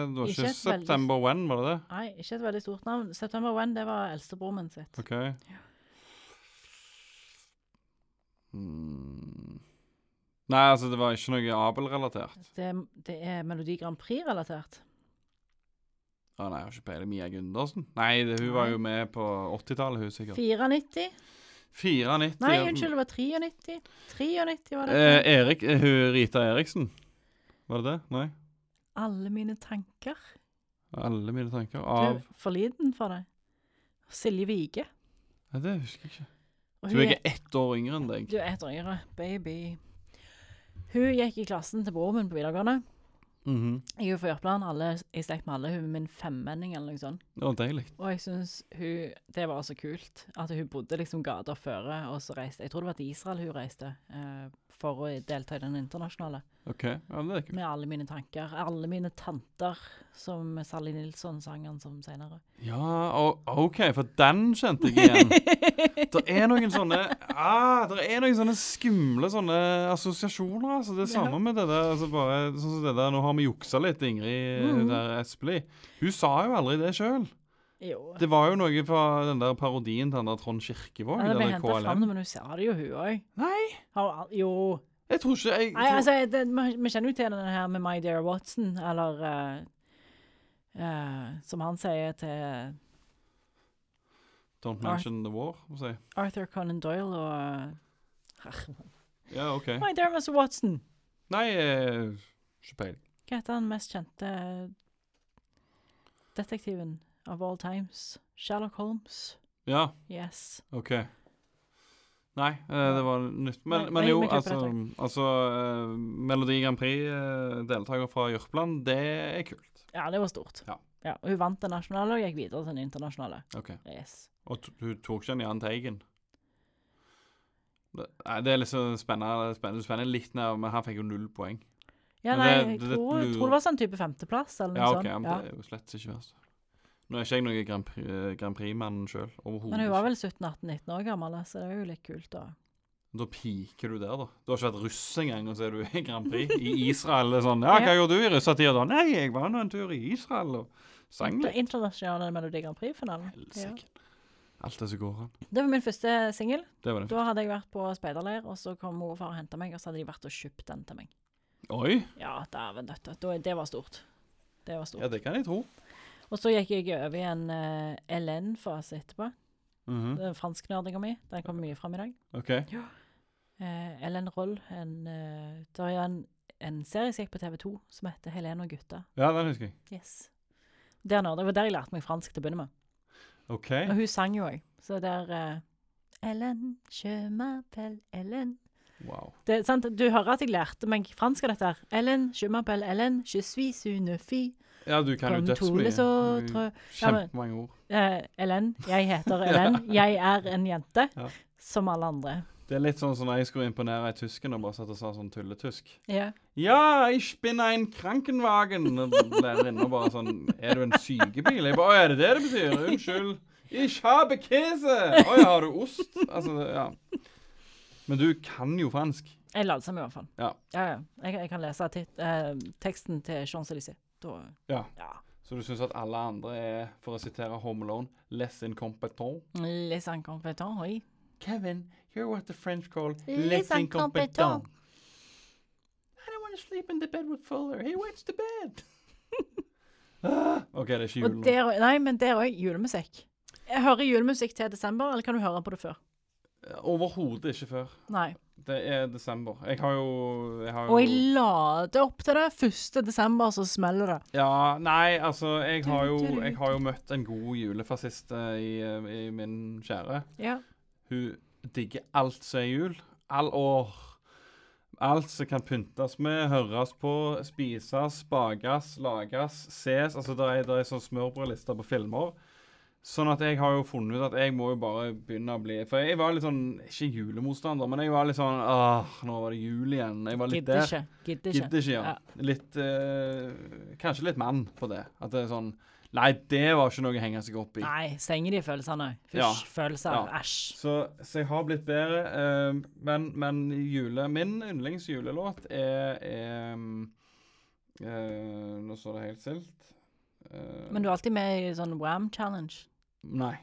Det var Ikke ikke, et veldig- September When, var det det? Nei, ikke et veldig stort navn. September When, det var eldstebroren min sitt. OK. Mm. Nei, altså, det var ikke noe Abel-relatert. Det, det er Melodi Grand Prix-relatert. Å nei, jeg har ikke peiling. Mia Gundersen? Nei, det, hun var jo med på 80-tallet, hun sikkert. 94? 94. Nei, unnskyld, det var 93. 93 var det. Eh, Erik, eh, hun Rita Eriksen. Var det det? Nei? Alle mine tanker. Alle mine tanker Du av er for liten for det. Silje Vige. Nei, det husker jeg ikke. Og hun jeg er ett år yngre enn deg. Du er ett år yngre, baby. Hun gikk i klassen til broren min på videregående. Mhm. Jeg er fra Jørpeland, alle i slekt med alle. Hun er min femmenning eller noe sånt. Det var deilig. Og jeg syns hun Det var så kult. At hun bodde liksom gata føre, og så reiste Jeg tror det var til Israel hun reiste, eh, for å delta i den internasjonale. OK. Ja, det er kult. Med alle mine tanker. Alle mine tanter, som Sally Nilsson sang han som senere. Ja, OK, for den kjente jeg igjen. Det er noen sånne ah, Det er noen sånne skumle sånne assosiasjoner. altså Det er samme Ja. med det der. altså bare sånn som det der, Nå har vi juksa litt, Ingrid mm. der Espelid. Hun sa jo aldri det sjøl. Jo. Det var jo noe fra den der parodien til den der Trond Kirkevåg. Ja, det ble henta fram, men hun sa det jo, hun òg. Nei, Jo. jeg tror ikke jeg, Nei, tror, altså, det, vi kjenner jo til den her med My Dear Watson, eller uh, uh, Som han sier til Don't mention the war. må jeg si. Arthur Conan Doyle og uh, Ja, OK. My Dear Mr. Watson. Nei, ikke peiling. Hva heter han mest kjente detektiven of all times? Sherlock Holmes. Ja, Yes. OK. Nei, eh, det var nytt. Men, Nei, men jo, vi klipper altså, altså eh, Melodi Grand Prix-deltaker fra Jørpeland, det er kult. Ja, det var stort. Ja. og hun vant den nasjonale og gikk videre til den internasjonale. OK. Yes. Og t- hun tok ikke en Jahn Teigen. Det, nei, det er liksom spennende, spennende. spennende. Litt nær, men han fikk jo null poeng. Ja, Men nei, det- jeg det- det tror, lurer- tror det var sånn type femteplass eller noe Ja, OK, sånt. men Ja. det er jo slett ikke verst. Nå er ikke jeg noen Grand eh, Grand Prix-mann sjøl. Men hun var vel 17-18-19 år gammel, så det er jo litt kult, da. Da piker du der, da. Du har ikke vært russ engang, og så er du i Grand Prix i Israel. Det er sånn, ja, hva gjorde du i russetida da? Nei, jeg var nå en tur i Israel og sang litt. internasjonale Melodi Grand Prix-finalen. Ja. Helsike. Alt det som går an. Det var min første singel. Da hadde jeg vært på speiderleir, og så kom mor og far og henta meg, og så hadde de vært og kjøpt den til meg. Oi! Ja, dæven døtte. Det var stort. Det var stort. Ja, det kan jeg tro. Og så gikk jeg over i en uh, LN-fase etterpå. Mhm. Den fransknerdinga mi. Den kommer mye fram i dag. OK. Uh, Ellen Roll, en uh, Det er en en serie som gikk på TV2 som heter Helene og gutta. Ja, den husker jeg. Yes. Der nå, det var der jeg lærte meg fransk til å begynne med. OK. Og hun sang jo òg. Så der eh, Ellen, je m'appelle Ellen. Wow. Det, sant? Du hører at jeg lærte meg fransk av dette. her. Ellen, je m'appelle Ellen, je suis une fille. Ja, du kan jo dødsmye. les autres. Kjempemange ord. Uh, Ellen, jeg heter Ellen. Jeg er en jente. Ja. Som alle andre. Det er litt sånn som når jeg skulle imponere ei tysker og bare satt og sa sånn tulletysk. Ja. Ja, ich bin ein Krankenwagen. Lærerinna bare sånn Er du en sykebil? Jeg bare Å, er det det det betyr? Unnskyld. Ich habe Käse. Å ja, har du ost? Altså, ja. Men du kan jo fransk. Jeg later som, i hvert fall. Ja. ja, ja. Jeg, jeg kan lese eh, teksten til Champs-Élysées. Da Ja. Ja. Så du syns at alle andre er, for å sitere Home Alone, less incompetent? Les incompétents, oui. Kevin, you're what the French call Les incompetent. I don't want to sleep in the bed with Fuller. He went to bed. ah, OK, det er ikke jul nå. der, nei, men der òg julemusikk. Jeg hører julemusikk til desember, eller kan du høre på det før? Overhodet ikke før. Nei. Det er desember. Jeg har jo, jeg har jo Og jeg lader opp til det. 1. desember, så smeller det. Ja, nei, altså Jeg har jo, jeg har jo møtt en god julefascist eh, i, eh, i min kjære. Ja. Hun digger alt som er jul. All år. Alt som kan pyntes med, høres på, spises, bakes, lages, ses. Altså, det er, det er sånn smørbrødlister på filmer. Sånn at jeg har jo funnet ut at jeg må jo bare begynne å bli For jeg var litt sånn Ikke julemotstander, men jeg var litt sånn Åh, nå var det jul igjen. Jeg var litt Gidder der. ikke. Gidder ikke. Gidder ikke, ja. Litt eh, Kanskje litt mann på det. At det er sånn Nei, det var ikke noe å henge seg opp i. Nei, stenger de følelsene? Fysj, Ja. følelser. Ja. Æsj. Så, så jeg har blitt bedre. eh, men, men jule, min yndlingsjulelåt er, er mm, eh, Nå står det helt stilt. Eh, Men du er alltid med i sånn Wam Challenge. Nei.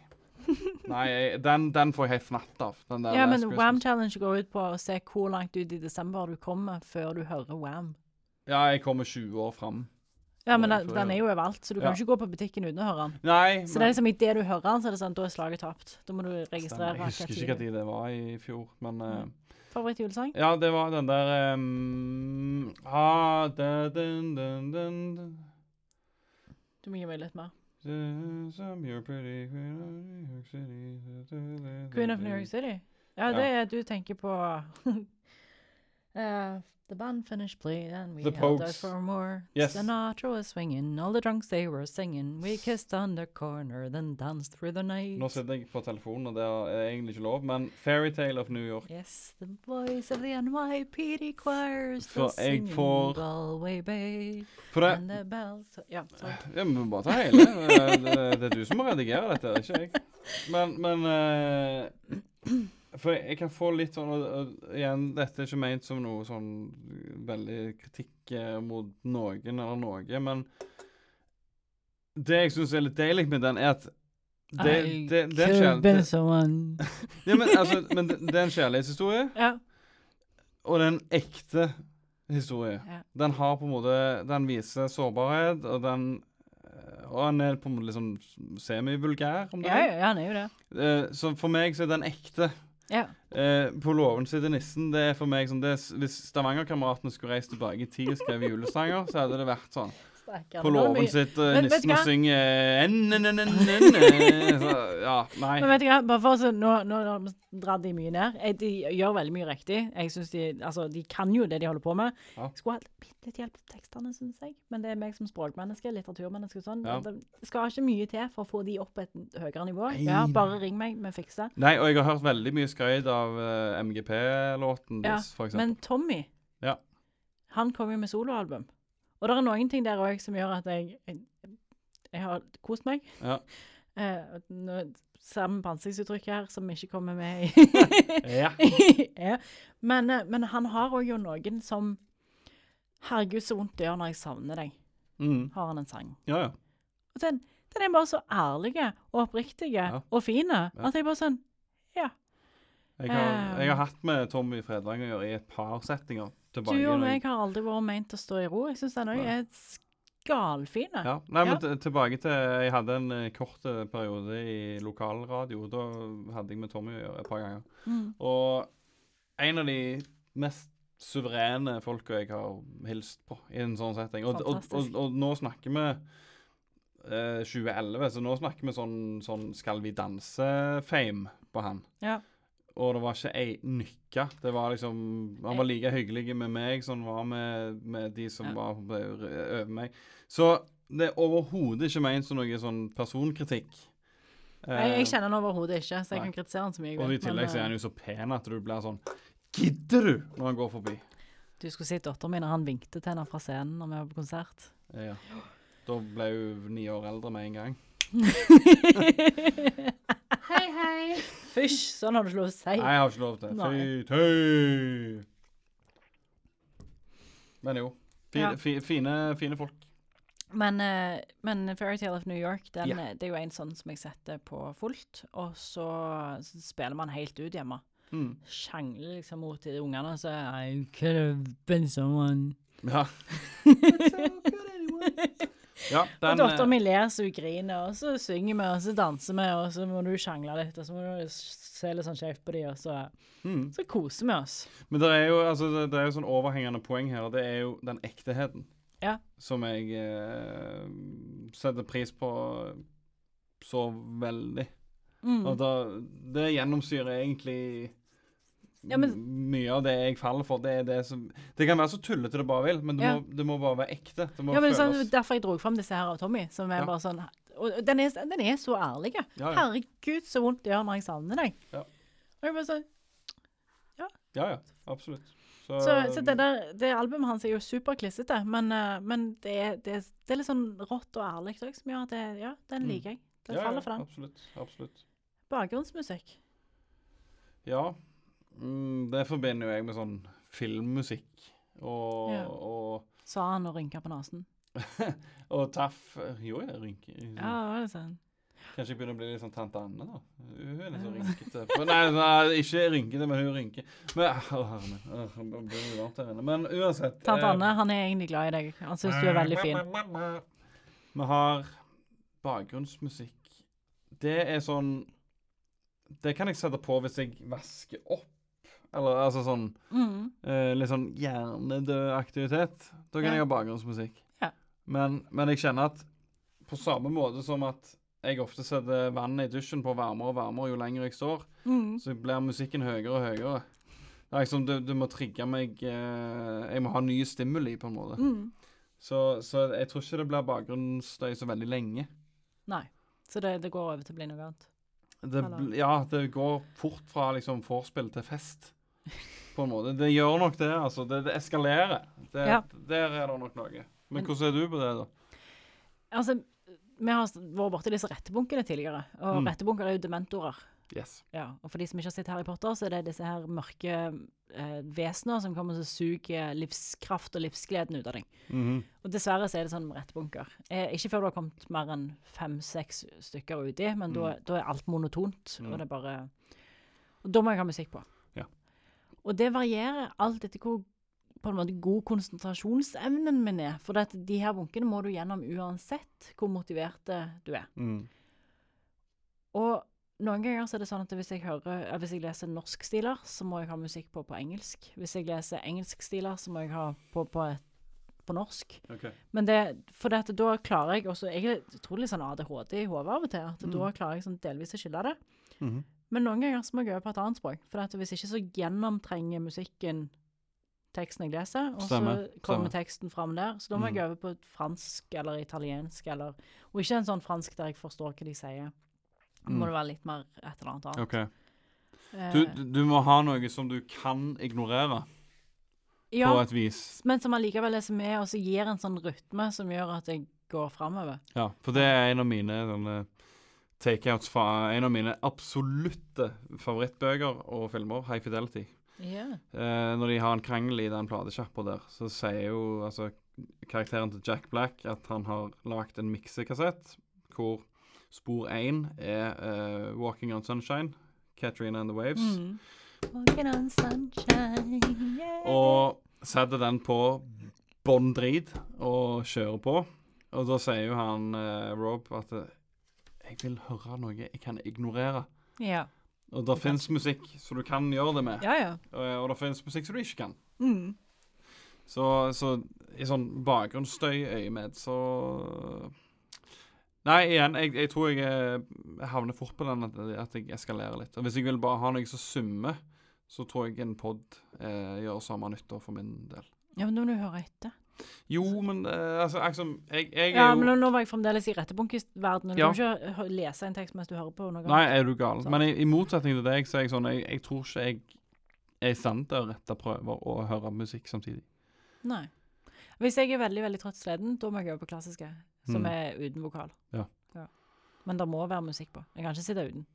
Nei, jeg, den, den får jeg helt fnatt av. Ja, men. Wam Challenge går ut på å se hvor langt ut i desember du kommer før du hører Wam. Ja, jeg kommer 20 år fram. Ja, men den, den er jo overalt, så du kan Ja. ikke gå på butikken uten å høre den. Nei, Så det er liksom idet du hører den, så er det sånn, da er slaget tapt. Da må du registrere. Stemmer. Jeg husker hva ikke tid. når det var i fjor, men uh, Favorittjulesang? Ja, det var den der um, ah, da, dun, dun, dun. Du må gi meg litt mer. Queen of New York City? Ja, det er du tenker på uh, The band finished playing and we The held out for more. Yes. Sinatra was swinging, all the drunks they were singing. We kissed on the corner, then danced through the night. Nå sitter jeg på telefonen, og det er egentlig ikke lov, men Fairytale of New York. Yes, the voice of the NYPD choir still For jeg singing får- Galway Bay For det and the bells. Ja, sorry. Ja, men vi må bare ta hele. Det, det, det er du som må redigere dette, ikke jeg. Men, men eh, For jeg, kan få litt sånn og, og igjen, dette er ikke ment som noe sånn veldig kritikk eh, mot noen eller noe, men det jeg syns er litt deilig med den, er at det, det, det, det, er en could kjærl- det, ja, men, altså, men det, det er en kjærlighetshistorie, Ja. og det er en ekte historie. ja. Den har på en måte Den viser sårbarhet, og den eh, Og han er på en måte liksom semivulgær, om det Ja, ja, ja, han er jo det. Eh, så for meg så er den ekte. Ja. Eh, på låven sitter nissen. Det er for meg sånn det Hvis Stavanger-kameratene skulle reist tilbake i tid og skrevet julesanger, så hadde det vært sånn. Stakkar. På låven sitter vet nissen og synger Ja, nei. Men vet du hva, bare for å så, nå, nå drar de mye ned. Eh, De gjør veldig mye riktig. Jeg synes de, altså, de kan jo det de holder på med. Ja. Skulle hatt bitte litt hjelp til tekstene, synes jeg. Men det er meg som språkmenneske, litteraturmenneske og sånn. Ja. Det skal ikke mye til for å få de opp et høyere nivå. Nei, Ja, bare ring meg, vi fikser. Nei, og jeg har hørt veldig mye skryt av uh, MGP-låten Ja, deres, for eksempel. Men Tommy, Ja. han kom jo med soloalbum. Og det er noen ting der òg som gjør at jeg, jeg, jeg har kost meg. Ja. Eh, nå, sammen på ansiktsuttrykket her, som ikke kommer med i Ja. ja. men, eh, men han har òg jo noen som Herregud, så vondt det gjør når jeg savner deg, Mm. har han en sang. ja, ja. Og den, den er bare så ærlig og oppriktig Ja. og fin at jeg bare sånn Ja. Jeg har, Eh. jeg har hatt med Tommy Fredvang å gjøre i et par settinger. Tilbake Du og meg har aldri vært meint å stå i ro. Jeg syns den òg er skalfin. Ja. Nei, men Ja. tilbake til Jeg hadde en eh, kort eh, periode i lokalradio. Da hadde jeg med Tommy å gjøre et par ganger. Mm. Og en av de mest suverene folka jeg har hilst på i en sånn setting. Og, og, og, og nå snakker vi eh, 2011, så nå snakker vi sånn, sånn Skal vi danse-fame på han. Ja. Og det var ikke ei nykke. Det var liksom Han var like hyggelig med meg som han var med, med de som Ja. var over meg. Så det er overhodet ikke ment som noe sånn personkritikk. Jeg, Eh, jeg kjenner han overhodet ikke, så jeg nei. kan kritisere han så mye og i tillegg så er han jo så pen at du blir sånn Gidder du? Når han går forbi. eh, Du skulle si datteren min når han vinkte til henne fra scenen når vi var på konsert. Ja. Da ble hun ni år eldre med en gang. hei, hei. Fysj, sånn har du ikke lov til å si. Nei, jeg har ikke lov til. Nei. Fy tøy. Men jo. Fine, Ja. fi, fine, fine folk. Men, eh, men Fairytale of New York, den, Ja. eh, det er jo en sånn som jeg setter på fullt, og så, så spiller man helt ut hjemme. Mm. Sjangler liksom mot de ungene og sier I could have been someone. Ja. ja, den og dattera min ler så hun griner, og så synger vi, og så danser vi, og så må du sjangle litt, og så må du se litt sånn skjevt på de, og så, mm. så koser vi oss. Men det er jo altså, det, det er jo sånn overhengende poeng her, og det er jo den ekteheten. Ja. Som jeg eh, setter pris på så veldig. Mm. Og da, det gjennomsyrer egentlig Ja, men- mye av det jeg faller for. Det er det som Det kan være så tullete det bare vil, men det, Ja. må, det må bare være ekte. Det må Ja, men sånn, Derfor jeg dro fram disse her av Tommy. Som er bare sånn Og den er, den er så ærlig. Ja. Herregud, så vondt det gjør når jeg savner deg. Ja. Og jeg bare sånn, Ja, ja. ja. Absolutt. Så, så, så det, der, det albumet hans er jo superklissete, men, eh, men det, er, det, er, litt sånn rått og ærlig òg, som gjør at det, ja, den Mm. liker jeg. Den ja, faller for den. Absolutt. absolutt. Bakgrunnsmusikk. Ja. Mm, det forbinder jo jeg med sånn filmmusikk og, Ja. og, Sa han og rynka på nesen. og taff Jo, jeg rynker. Ja, var det sånn. Kanskje jeg begynner å bli litt sånn tante Anne, da. Hun er litt så rynkete. Nei, nei, ikke rynkete, men hun rynker. Men Å, herre min. øh, det blir varmt her inne. Men uansett Tante eh, Anne, han er egentlig glad i deg. Han syns du er veldig fin. Vi har bakgrunnsmusikk. Det er sånn Det kan jeg sette på hvis jeg vasker opp. Eller altså sånn Mm. eh, Litt sånn hjernedød aktivitet. Da kan Ja. jeg ha bakgrunnsmusikk. Ja. Men, men jeg kjenner at på samme måte som at jeg ofte setter vannet i dusjen på varmere og varmere jo lenger jeg står, Mm. så blir musikken høyere og høyere. Det er liksom, du, du må trigge meg eh, Jeg må ha nye stimuli, på en måte. Mm. Så, så jeg tror ikke det blir bakgrunnsstøy så veldig lenge. Nei. Så det, det går over til å bli noe annet. Det, ja, det går fort fra liksom vorspiel til fest, på en måte. Det gjør nok det, altså. Det, det eskalerer. Det, Ja. Der er det nok noe. Men hvordan er du på det, da? Altså, vi har vært borti disse rettebunkene tidligere, og Mm. rettebunker er jo dementorer. Yes. Ja, og for de som ikke har sett Harry Potter, så er det disse her mørke eh, vesener som kommer og suger livskraft og livsgleden ut av deg. Mhm. Og dessverre så er det sånn rettebunker. Eh, ikke før du har kommet mer enn fem-seks stykker uti, men da, da er alt monotont, Mm. og det er bare Og da må jeg ha musikk på. Og det varierer alt etter hvor på en måte god konsentrasjonsevnen min er. For at de her bunkene må du gjennom uansett hvor motiverte du er. Mm. Og noen ganger så er det sånn at hvis jeg, hører, eh, hvis jeg leser norskstiler, så må jeg ha musikk på på engelsk. Hvis jeg leser engelskstiler, så må jeg ha på, på, på norsk. OK. Men det, for det at da klarer jeg også Jeg er utrolig sånn ADHD i hodet av og til. At Mm. Da klarer jeg sånn delvis å skille det. Mhm. Men noen ganger så må jeg øve på et annet språk. For hvis ikke så gjennomtrenger musikken teksten jeg leser, og så kommer teksten fram der. Så da må Mm. jeg øve på et fransk eller italiensk eller Og ikke en sånn fransk der jeg forstår hva de sier. Da må Mm. det være litt mer et eller annet annet. Okay. Eh, Du, du- må ha noe som du kan ignorere, ja, på et vis. men som allikevel er som er, og så gir en sånn rytme som gjør at jeg går framover. Ja, for det er en av mine sånne takeouts fra en av mine absolutte favorittbøker og filmer, High Fidelity. Yeah. Eh, når de har en krangel i den platesjappa der, så sier jo altså karakteren til Jack Black at han har lagd en miksekassett hvor spor én er uh, 'Walking on Sunshine', Katrina and the Waves, Mm. Walking on sunshine, yeah. og setter den på bånn drit og kjører på. Og da sier jo han uh, Rob at eh, 'Jeg vil høre noe jeg kan ignorere'. Ja. Og det fins musikk som du kan gjøre det med, ja, ja. og, og det fins musikk som du ikke kan. Mm. Så, så i sånn bakgrunnsstøy-øyemed, så Nei, igjen, jeg, jeg tror jeg, eh, jeg havner fort på den at, at jeg eskalerer litt. Og hvis jeg vil bare ha noe som summer, så tror jeg en pod eh, gjør samme nytter for min del. Ja, men nå må du høre etter. Jo, men uh, altså, liksom jeg, jeg er Ja, men nå, var jeg fremdeles i rettebunkisverdenen. Du Ja. kan ikke lese en tekst mens du hører på noe. Nei, er du gal? Så. Men i, i motsetning til deg, så er jeg sånn Jeg, jeg tror ikke jeg er i stand til å rette prøver og høre musikk samtidig. Nei. Hvis jeg er veldig veldig trøtt sleden, da må jeg over på klassiske, som Mm. er uten vokal. Ja. Men det må være musikk på. Jeg kan ikke sitte uten.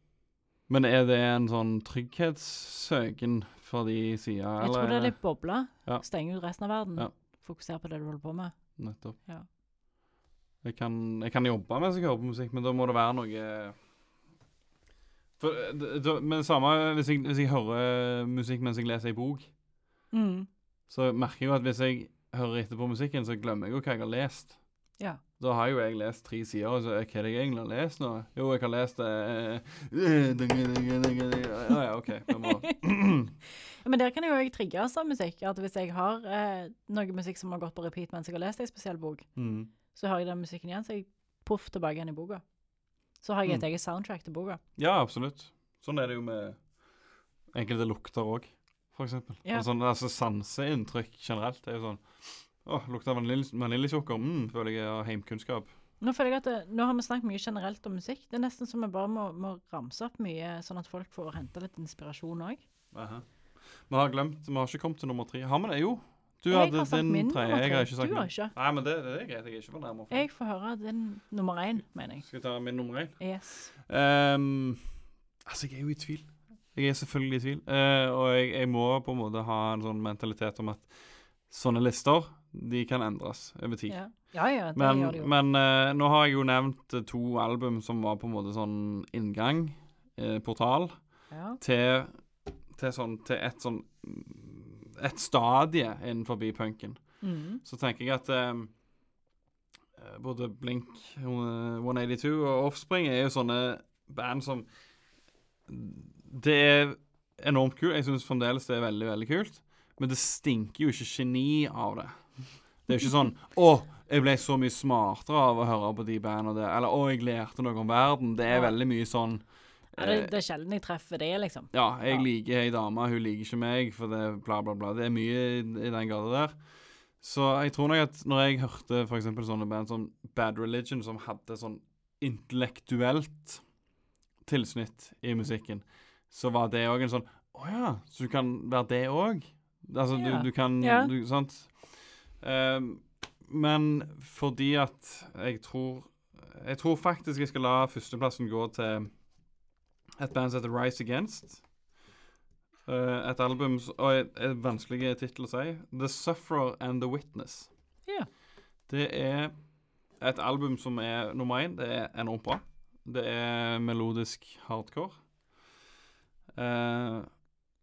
Men er det en sånn trygghetssøken fra de sida, eller? Jeg tror det er litt boble. Ja. Stenge ut resten av verden. Ja. Fokusere på det du holder på med. Nettopp. Ja. Jeg kan, jeg kan jobbe mens jeg hører på musikk, men da må det være noe for, eh, da, Men samme hvis jeg, hvis jeg hører musikk mens jeg leser ei bok, Mm. så merker jeg jo at hvis jeg hører etter på musikken, så glemmer jeg jo hva jeg har lest. Ja. Da har jo jeg lest tre sider, og så eh, hva er det jeg egentlig har lest nå? Jo, jeg har lest eh, eh, Ja, ja, OK. Jeg Men der kan jeg jo òg trigges av musikk. At hvis jeg har eh, noe musikk som har gått på repeat mens jeg har lest ei spesiell bok, mm. så har jeg den musikken igjen, så jeg poff tilbake igjen i boka. Så har jeg et Mm. eget soundtrack til boka. Ja, absolutt. Sånn er det jo med enkelte lukter òg, for eksempel. Ja. Sånn, altså Sanseinntrykk generelt er jo sånn Å, lukter vanilj- vaniljesukker. Mm, føler jeg har heimkunnskap. Nå føler jeg at det, nå har vi snakket mye generelt om musikk. Det er nesten som vi bare må, må ramse opp mye, sånn at folk får hente litt inspirasjon òg. Vi har glemt Vi har ikke kommet til nummer tre. Har vi det? Jo. Du Jeg hadde har sagt din min tredje. nummer Jeg har ikke sagt Du har min. ikke. Nei, men det, det er greit. Jeg er ikke fornærma. Jeg får høre din nummer én, mener jeg. Skal jeg ta min nummer én? Yes. Ehm, altså, jeg er jo i tvil. Jeg er selvfølgelig i tvil. Eh, og jeg, jeg må på en måte ha en sånn mentalitet om at sånne lister, de kan endres over tid. Ja, ja, ja det Men, gjør det jo. men eh, nå har jeg jo nevnt eh, to album som var på en måte sånn inngang, eh, portal, Ja. til, til sånn Til et sånn Et stadie innenfor punken. Mm. Så tenker jeg at eh, eh, både Blink eh, 182 og Offspring er jo sånne band som Det er enormt kult. Jeg syns fremdeles det er veldig, veldig kult. Men det stinker jo ikke geni av det. Det er ikke sånn Å, jeg ble så mye smartere av å høre på de bandene der. Eller å, jeg lærte noe om verden. Det er veldig mye sånn Ja, det, eh, det er sjelden jeg treffer det, liksom. ja, jeg Ja. liker ei dame, hun liker ikke meg, for det bla, bla, bla. Det er mye i, i den gata der. Så jeg tror nok at når jeg hørte eksempel sånne band som Bad Religion, som hadde sånn intellektuelt tilsnitt i musikken, så var det òg en sånn Å ja, så du kan være det òg? Altså, Ja. du, du kan du, Sant? Ehm, men fordi at jeg tror Jeg tror faktisk jeg skal la førsteplassen gå til et band som heter Rise Against. Eh, et album Og et, et vanskelig tittel å si. The Sufferer and The Witness. Yeah. Det er et album som er nummer én. Det er enormt bra. Det er melodisk hardcore. Eh,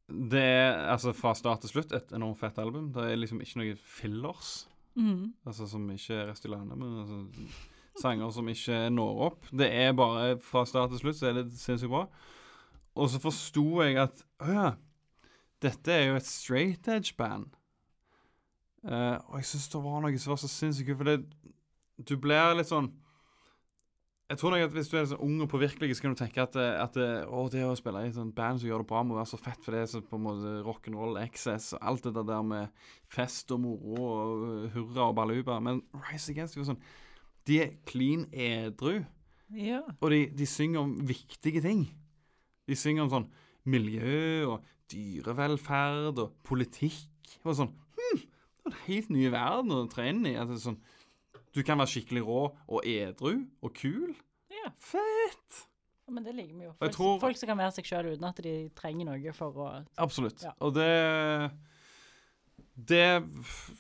det er altså fra start til slutt et enormt fett album. Det er liksom ikke noe fillers. Mm. Altså som ikke er rest i landet, men altså sanger som ikke når opp. Det er bare fra start til slutt, så er det sinnssykt bra. Og så forsto jeg at Å ja, dette er jo et straight edge-band. Uh, og jeg syns det var noe som var så sinnssykt kult, for det Du blir litt sånn Jeg tror nok at hvis du er sånn ung og påvirkelig, så kan du tenke at, det- at å, det å spille i et sånt band som gjør det bra, må være så fett, for det er så på en måte rock'n'roll, excess og alt det der med fest og moro og hurra og baluba. Men Rise Against var sånn De er clean edru, Ja. og de, de synger om viktige ting. De synger om sånn miljø og dyrevelferd og politikk. Og sånn hm, Det er en helt ny verden å tre inn i. Er sånn, du kan være skikkelig rå og edru og kul. Ja. Fett! Ja, Men det liker vi jo. Folk, tror- folk som kan være seg sjøl uten at de trenger noe for å Absolutt. Ja. Og det Det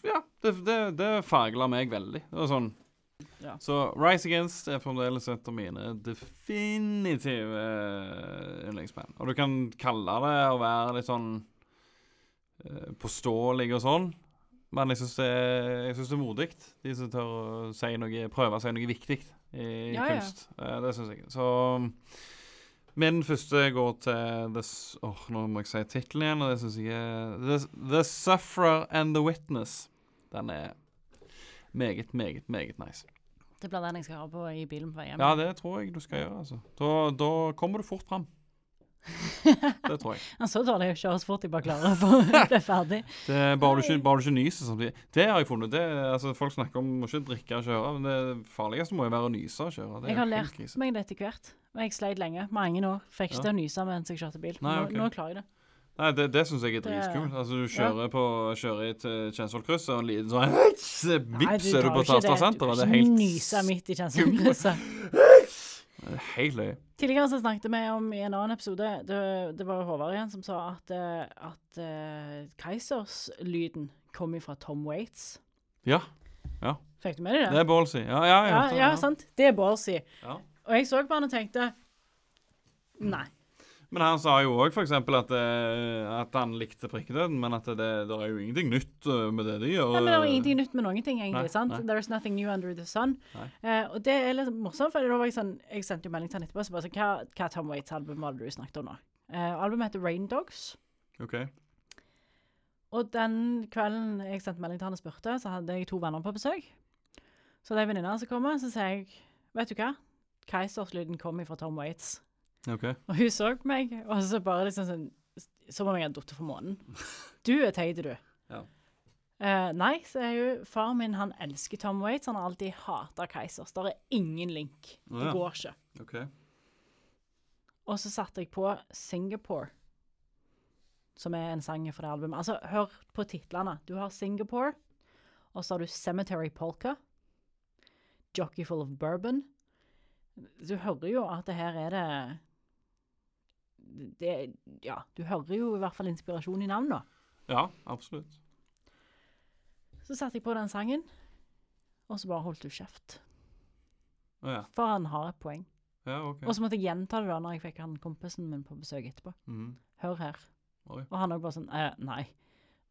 Ja, det, det, det fargla meg veldig. Det var sånn Ja. Så Rise Against er fremdeles et av mine definitive eh, yndlingsband. Og du kan kalle det å være litt sånn eh, påståelig og sånn, men jeg syns det, synes det er modig. De som tør å si noe, prøve å si noe viktig i Ja, ja. kunst. Ja. det syns jeg. Så Min første går til this, oh, Nå må jeg si tittelen igjen, og det syns jeg er the, the Sufferer and the Witness. Den er meget, meget, meget nice. Det blir den jeg skal høre på i bilen på vei hjem. Ja, det tror jeg du skal gjøre, altså. Da, da kommer du fort fram. Det tror jeg. Men så det å kjøre så fort bare klarer for å bli ferdig. Det bare du ikke, bare du ikke nyser samtidig. Det har jeg funnet. Det, altså, folk snakker om å ikke drikke og kjøre, men det farligste må jo være å nyse og kjøre. Det Jeg har lært krise. meg det etter hvert. Jeg sleit lenge, mange år. Fikk ikke Ja. til å nyse mens jeg kjørte bil. Nei, nå, nå klarer jeg det. Nei, det, det syns jeg er dritskummelt. Altså, du kjører på Kjører i et eh, Kjensvollkryss, og en liten sånn Vips, er du tar på jo ikke det. Er ikke helt nyse midt i kjenselskrysset. Det er Helt løye. Tidligere så snakket vi om i en annen episode Det, det var Håvard igjen som sa at, eh, at uh, Keisers-lyden kom fra Tom Waits. Ja, Fikk du med deg det? det er ballsy. Ja, ja, ja, ja, sant. Det er ballsy. Ja. Og jeg så på han og tenkte Nei. Men han sa jo òg f.eks. At, eh, at han likte prikkedøden, men at det, det er jo ingenting nytt eh, med det de gjør. Nei, men Det er ingenting nytt med noen ting, egentlig. Nei, sant? nei. is nothing new under the sun. Eh, og det er litt morsomt, for da var jeg sånn Jeg sendte jo melding til han etterpå. Så bare sånn, hva, hva Tom Waits-album var det du snakket om nå? Eh, albumet heter Rain Dogs. OK. Og den kvelden jeg sendte melding til han og spurte, så hadde jeg to venner på besøk. Så det er venninna som kommer, så sier jeg Vet du hva? Keisers-lyden kom fra Tom Waits. Ok. Og hun så på meg, og så bare liksom sånn Som om jeg hadde falt fra månen. Du er teit, du. Ja. Uh, nei, så er jo far min han elsker Tom Waits. Han har alltid hata Keisers. Der er ingen link. Det Det ja. går ikke. Okay. Og så satte jeg på Singapore, som er en sang fra det albumet. Altså, hør på titlene. Du har Singapore, og så har du Cemetery Polka, Jockey Full of Bourbon. Du hører jo at det her er det det, ja, du hører jo i hvert fall inspirasjon i navnet. Ja, absolutt. Så satte jeg på den sangen, og så bare holdt du kjeft. Oh, ja. For han har et poeng. Ja, OK. Og så måtte jeg gjenta det da når jeg fikk han kompisen min på besøk etterpå. Mm. Hør her. Oi. Og han òg bare sånn eh, Nei.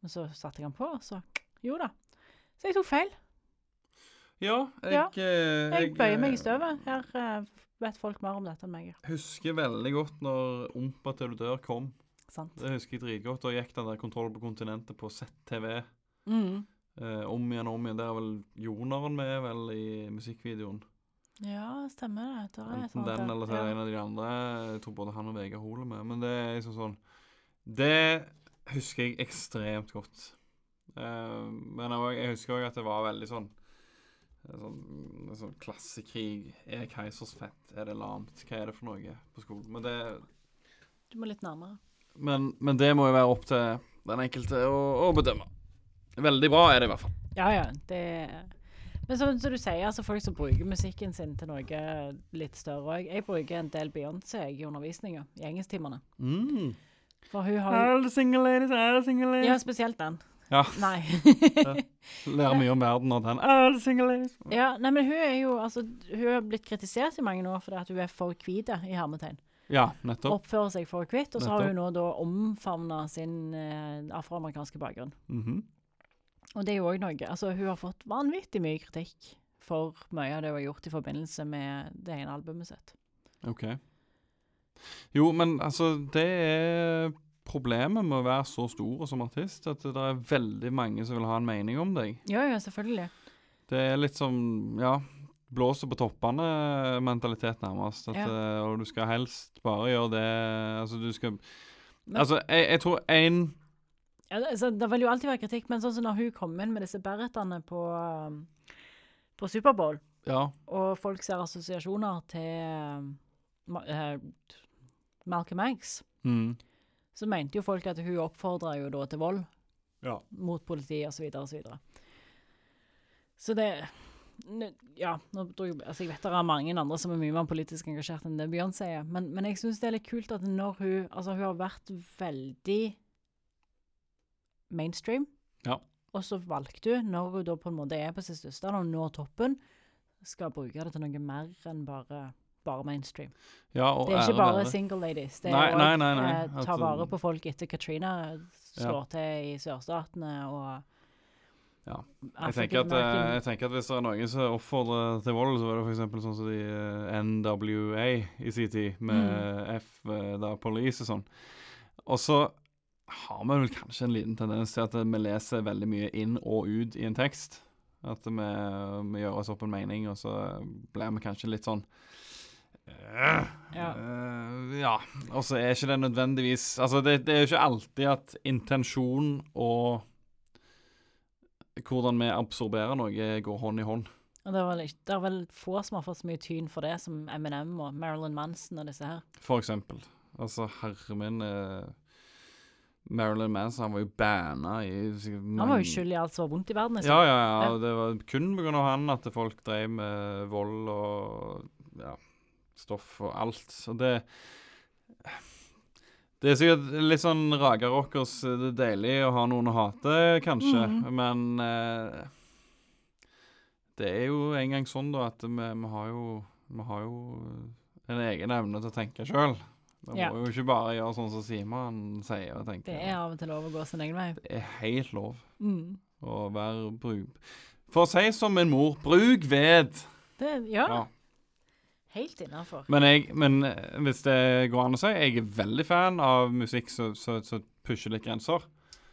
Men så satte jeg han på, og så Jo da. Så jeg tok feil. Ja, jeg, Ja, Jeg, Jeg bøyer meg i eh, støvet. Her eh, vet folk mer om dette enn meg. husker veldig godt når Ompa til du dør kom. Sant. Det husker jeg dritgodt. Da gikk den der Kontroll på kontinentet på ZTV Mm. eh, om igjen og om igjen. Der er vel Jonaren med vel i musikkvideoen. Ja, stemmer det. Enten den eller er det en av de andre. Jeg tror både han og Vegard Hole er med. Men det er liksom sånn Det husker jeg ekstremt godt. Eh, men jeg, husker òg at det var veldig sånn Sånn, en sånn klassekrig. Er Keisers fett? Er det lamt? Hva er det for noe på skolen? Men det, Du må litt nærmere. men, men det må jo være opp til den enkelte å, å bedømme. Veldig bra er det i hvert fall. Ja, ja. Det Men som, som du sier, altså folk som bruker musikken sin til noe litt større òg. Jeg bruker en del Beyoncé i undervisninga, i engelsktimene. Mm. For hun har jo single ladies, all the single ladies. Ja, spesielt den. Ja. Nei. Lærer mye om verden av den. All the single ladies. ja, nei, men hun er jo altså Hun har blitt kritisert i mange år fordi at hun er for hvit, i hermetegn. Ja, nettopp. Oppfører seg for hvitt. Og så har hun nå da omfavna sin eh, afroamerikanske bakgrunn. Mhm. Og det er jo òg noe Altså, hun har fått vanvittig mye kritikk for mye av det hun har gjort i forbindelse med det ene albumet sitt. OK. Jo, men altså, det er problemet med å være så stor som artist, at det er veldig mange som vil ha en mening om deg. Ja, ja, selvfølgelig. Det er litt som, ja Blåser på toppene-mentalitet, nærmest. At, Ja. eh, og du skal helst bare gjøre det Altså, du skal Men- Altså, jeg, jeg tror én Ja, altså, det vil jo alltid være kritikk, men sånn som når hun kom inn med disse beretene på, um, på Superbowl, Ja. og folk ser assosiasjoner til uh, Malcolm X, Mm. Så mente jo folk at hun oppfordra jo da til vold Ja. mot politiet osv. osv. Så, videre. så det Ja, nå tror jeg, altså jeg vet det er mange andre som er mye mer politisk engasjert enn det Beyoncé er, men, men jeg syns det er litt kult at når hun Altså, hun har vært veldig mainstream, Ja. og så valgte hun, når hun da på en måte er på sitt største og når toppen, skal bruke det til noe mer enn bare, bare mainstream. ja Det er ikke bare single ladies. Det Nei, er å òg ta vare på folk etter Katrina slår til i sørstatene, og Ja. Jeg tenker, at, eh, jeg tenker at hvis det er noen som oppfordrer til vold, så er det f.eks. sånn som de eh, NWA i sin tid, med Mm. F, eh, da, Police og sånn. Og så har vi vel kanskje en liten tendens til at vi leser veldig mye inn og ut i en tekst. At vi, vi gjør oss opp en mening, og så blir vi kanskje litt sånn Ja. øh, ja. Og så er ikke det nødvendigvis Altså, det, det er jo ikke alltid at intensjon og hvordan vi absorberer noe, går hånd i hånd. Og det er, vel, det er vel få som har fått så mye tyn for det, som Eminem og Marilyn Manson og disse her. For eksempel. Altså, herre min eh, Marilyn Manson han var jo banna i men, Han var jo skyld i alt som var vondt i verden. liksom. Ja, ja, ja. Ja. Det var kun pga. han at folk drev med vold og ja, stoff og alt. Så det Det er sikkert litt sånn Raga Rockers eh, Det er deilig å ha noen å hate, kanskje, mm. men eh, Det er jo en gang sånn, da, at vi, vi har jo Vi har jo en egen evne til å tenke sjøl. Vi Ja. må jo ikke bare gjøre sånn som Simon sier og tenker. Det er av og til lov å gå sin egen vei. Det er helt lov Mm. å være bruk... For å si som min mor, bruk ved. Det, ja, Ja. Helt innafor. Men, men eh, hvis det går an å si, jeg er veldig fan av musikk som pusher litt grenser.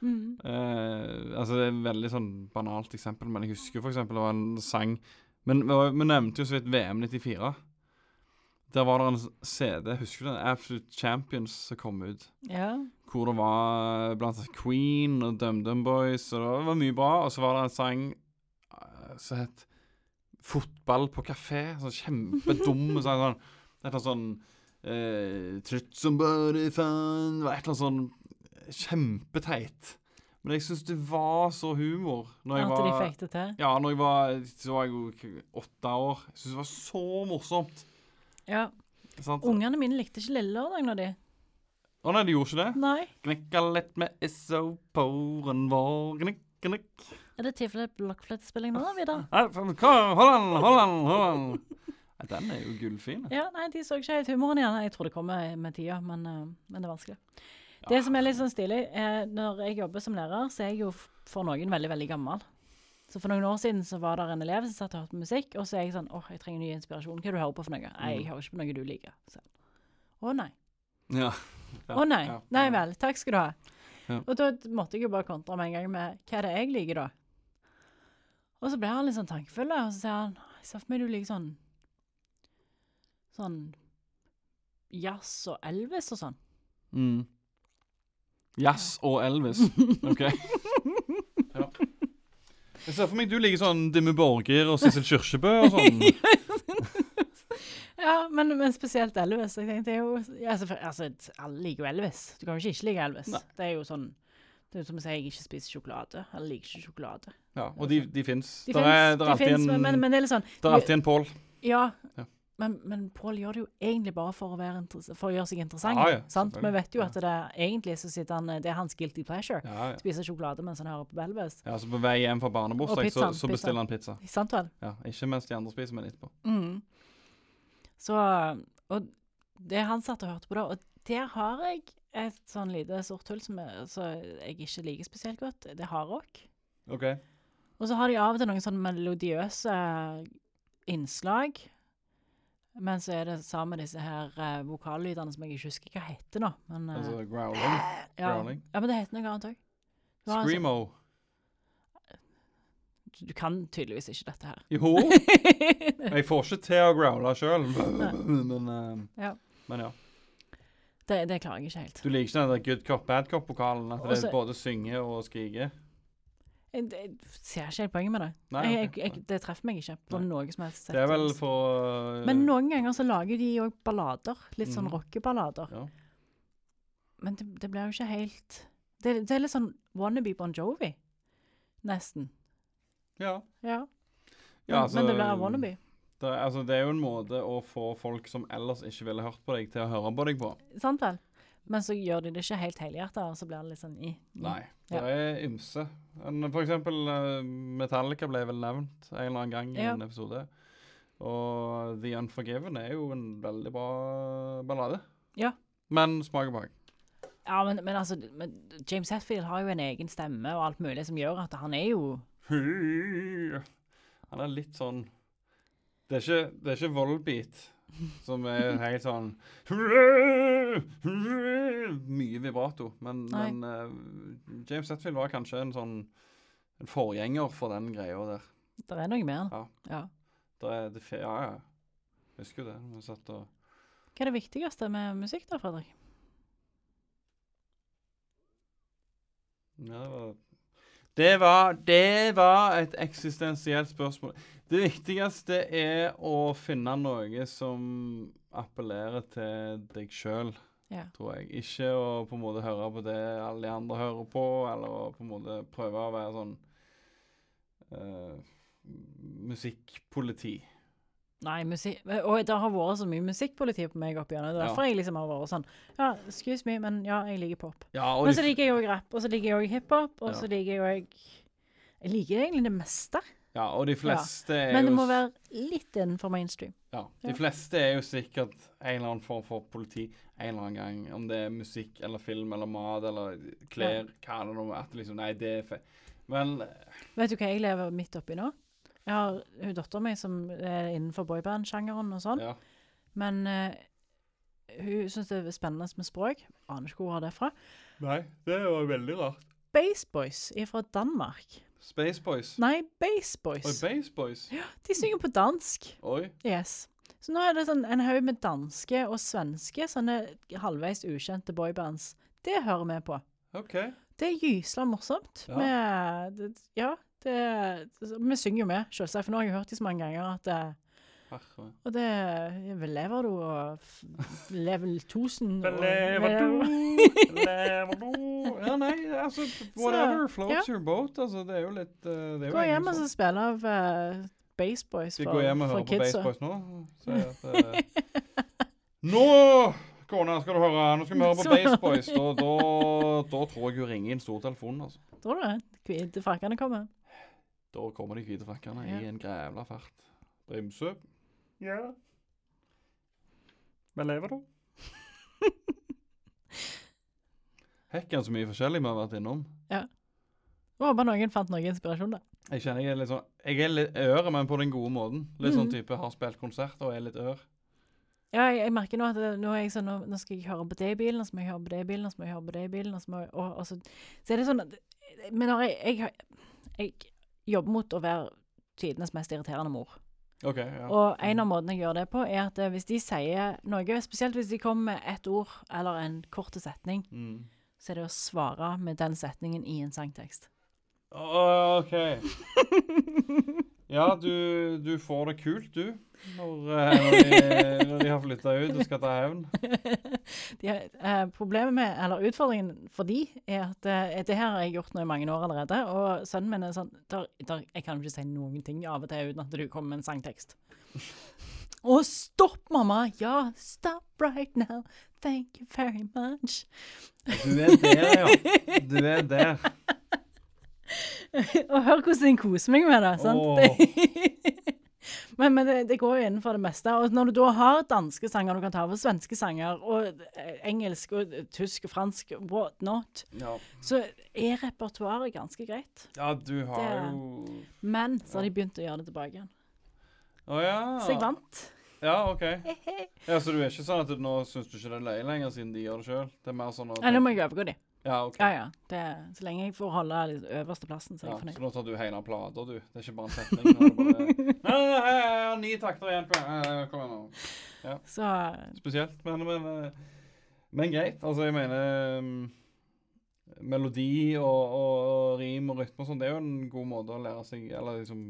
Mm. Uh, altså Det er et veldig sånn banalt eksempel, men jeg husker for eksempel det var en sang Men vi nevnte jo så vidt VM 94. Der var det en CD, husker du den? Absolute Champions som kom ut. Ja. Hvor det var blant annet Queen og DumDum Boys, og det var mye bra. Og så var det en sang eh, som het Fotball på kafé. Sånn kjempedum. Sånn, et eller annet sånn eh, somebody fan Det var et eller annet sånn kjempeteit. Men jeg syns det var så humor når jeg At var de fikk det til. Ja, når jeg var Så var jeg jo åtte år. Jeg syns det var så morsomt. Ja. Sant? Ungene mine likte ikke Lille Lørdag når de Å nei, de gjorde ikke det? Nei. Knekka lett med isoporen vår knekk, knikk Er det tilfelle blokkfløytespilling nå, Vidar? Nei, faen, hva- Hold den, er jo gullfin. Ja, nei, de så ikke helt humoren igjen. Jeg tror det kommer med tida, men, eh, men det er vanskelig. Ja. Det som er litt sånn stilig, er når jeg jobber som lærer, så er jeg jo for noen veldig, veldig gammel. Så for noen år siden så var det en elev som satt og hørte på musikk, og så er jeg sånn åh, jeg trenger ny inspirasjon. Hva er det du hører på for noe? Nei, jeg hører ikke på noe du liker. Så. Å nei. Ja. Ja, Å nei. ja, Nei vel. Takk skal du ha. Ja. Og da måtte jeg jo bare kontre med en gang med hva er det jeg liker, da? Og så ble han litt sånn tankefull, og så sier han jeg ser for meg du liker sånn Sånn jazz og Elvis og sånn. Mm. Jazz og Elvis. OK. Ja. Jeg ser for meg du liker sånn Dimmu Borger og Sissel Kyrkjebø og sånn. Ja, men, men spesielt Elvis. Jeg tenkte jo ja, altså, Alle liker jo Elvis. Du kan jo ikke ikke like Elvis. Nei. Det er jo sånn Det er som å si jeg ikke spiser sjokolade. Eller liker ikke sjokolade. Ja, og de, de fins. De Der er, der de er alltid en, men, men, det er sånn der er alltid en Pål. Ja, Ja. men, men Pål gjør det jo egentlig bare for å, for å gjøre seg interessant. Ja, ja? Vi vet jo at det er, egentlig så sitter han Det er hans guilty pleasure. Spiser sjokolade mens han hører på Elvis. ja, så på vei hjem fra barnebursdag, så, så bestiller han pizza. Sant vel? Ja, Ikke mens de andre spiser, men etterpå. Mm. Så Og det han satt og hørte på da, og der har jeg et sånn lite sort hull som jeg, så jeg ikke liker spesielt godt. Det er hardrock. OK. Og så har de av og til noen sånne melodiøse innslag. Men så er det sammen med disse her uh, vokallydene som jeg ikke husker hva heter nå. Men, uh, Altså growling. ja. growling. ja, men det heter noe annet òg. Screamo. Du, du kan tydeligvis ikke dette her. Jo! Jeg får ikke til å growle sjøl, men, uh, Ja. men ja. Det, det klarer jeg ikke helt. Du liker ikke den good cop, bad cop-pokalen? At det både synger og skriker? Jeg, jeg ser ikke helt poenget med det. Nei, jeg, jeg, jeg, det treffer meg ikke på Nei. noe som helst sett. Det er vel altså. for uh, Men noen ganger så lager de òg ballader. Litt sånn mm. rockeballader. ja. Men det, det blir jo ikke helt det, det er litt sånn wannabe Bon Jovi. Nesten. ja. Ja. Ja, men, altså, men det blir wannabe. Er- altså, det er jo en måte å få folk som ellers ikke ville hørt på deg, til å høre på deg på. Sant vel? Men så gjør de det ikke helt helhjerta, og så blir det litt sånn i. i. Nei. Det Ja. er ymse. For eksempel eh, Metallica ble vel nevnt en eller annen gang i Ja. en episode. Og The Unforgiven er jo en veldig bra ballade. Ja. Men smak og behag. Ja, men, men altså men James Hetfield har jo en egen stemme og alt mulig som gjør at han er jo Han er litt sånn Det er ikke, det er ikke Volbeat som er helt sånn Mye vibrato. Men, men uh, James Hetfield var kanskje en sånn en forgjenger for den greia der. Det er noe mer. Ja. Ja. Det er, det, ja, ja. Husker det. Vi satt og Hva er det viktigste med musikk, da, Fredrik? Ja, det var det var, det var et eksistensielt spørsmål. Det viktigste er å finne noe som appellerer til deg sjøl, Ja. tror jeg. Ikke å på en måte høre på det alle de andre hører på, eller å på en måte prøve å være sånn uh, musikkpoliti. Nei, musikk Og det har vært så mye musikkpoliti på meg opp igjennom. Det er Ja. derfor jeg liksom har vært sånn Ja, excuse me, men ja, jeg liker pop. Ja, Men så liker jeg òg rap, og så liker jeg òg hiphop, og Ja. så liker jeg òg Jeg liker egentlig det meste, Ja, og de fleste er jo men det må være litt innenfor mainstream. Ja, de Ja. fleste er jo sikkert en eller annen form for politi en eller annen gang. Om det er musikk eller film eller mat eller klær, hva det nå er. At liksom, nei, det er fe... Men Vet du hva jeg lever midt oppi nå? Jeg har hun dattera mi som er innenfor boyband-sjangeren og sånn, ja. men uh, hun syns det er spennende med språk. Aner ikke hvor hun har det fra. Nei, det var veldig rart. Baseboys fra Danmark. Space Boys. Nei, Base Boys. Oi, Base Boys. Ja, De synger på dansk. Oi. Yes. Så nå er det sånn en haug med danske og svenske, sånne halvveis ukjente boybands. Det hører vi på. OK. Det er gysla morsomt. Ja. Med, det, ja, det, vi synger jo med, selvsagt, for nå har jeg hørt det så mange ganger at det, Herre. Og det er vel lever du og level 1000 og- Lever du, lever du Ja, nei, altså Whatever floats your boat. Altså, det er jo litt uh, det er jo Gå hjem og så spille av uh, Base Boys Skal for, jeg hjem og hører høre på Baseboys Base Boys nå? Så at, uh, nå, kona, skal du høre. Nå skal vi høre på Baseboys Base Boys. Da, da, da tror jeg hun ringer inn stortelefonen. Altså. Tror du det? Hvite frakkene kommer. Da kommer de hvite frakkene Ja. i en grævla fart. Bremse. Ja. Men lever du? Hekken så mye forskjellig vi har vært innom. Jeg håper noen fant noe inspirasjon, da. Jeg kjenner jeg er litt sånn Jeg er litt øre, men på den gode måten. Litt sånn Mhm. type har spilt konsert og er litt ør. Ja, jeg, jeg merker nå at det, nå er jeg sånn, nå, nå skal jeg høre på det i bilen, og så må jeg høre på det i bilen, og så må jeg høre på det i bilen, og så må jeg, og, og så, så er det sånn at, Men når jeg, jeg, jeg jobber mot å være tidenes mest irriterende mor. OK. ja. Og en av måtene jeg gjør det på, er at eh, hvis de sier noe, spesielt hvis de kommer med ett ord eller en kort setning, Mm. så er det å svare med den setningen i en sangtekst. OK. Ja, du, du får det kult, du. Når, eh, når, de, når de har flytta ut og skal ta hevn. eh, problemet med, eller utfordringen for de, er at eh, det her har jeg gjort nå i mange år allerede, og sønnen min er sånn der, der, Jeg kan ikke si noen ting av og til uten at du kommer med en sangtekst. Å, stopp, mamma! Ja, stop right now. Thank you very much. Du er der, ja. Du er der. og hør hvordan jeg koser meg med det. sant? Oh. Men men det, det går jo innenfor det meste. Og når du da har danske sanger du kan ta over, svenske sanger, og eh, engelsk og eh, tysk og fransk, what not, Ja, så er repertoaret ganske greit. ja du har Det- jo Men så har de begynt å gjøre det tilbake igjen. Oh, ja. Så jeg vant. Ja, OK. Ja, Så du er ikke sånn at nå syns du ikke det er løye lenger, siden de gjør det sjøl? Det er mer sånn at Nei, nå må jeg overgå de. Ja, OK. Ja, ja. Det, så lenge jeg får holde liksom, øverste plassen, så er Ja, jeg fornøyd. så nå tar du hele plata, du. Det er ikke bare en setning. Nå er det bare Nei, nei, nei, jeg har ni takter igjen. Kom igjen, Kom igjen nå. Så Spesielt. Men, men, eh, men greit. Altså, jeg mener mm, Melodi og, og, og rim og rytme og sånn, det er jo en god måte å lære seg Eller liksom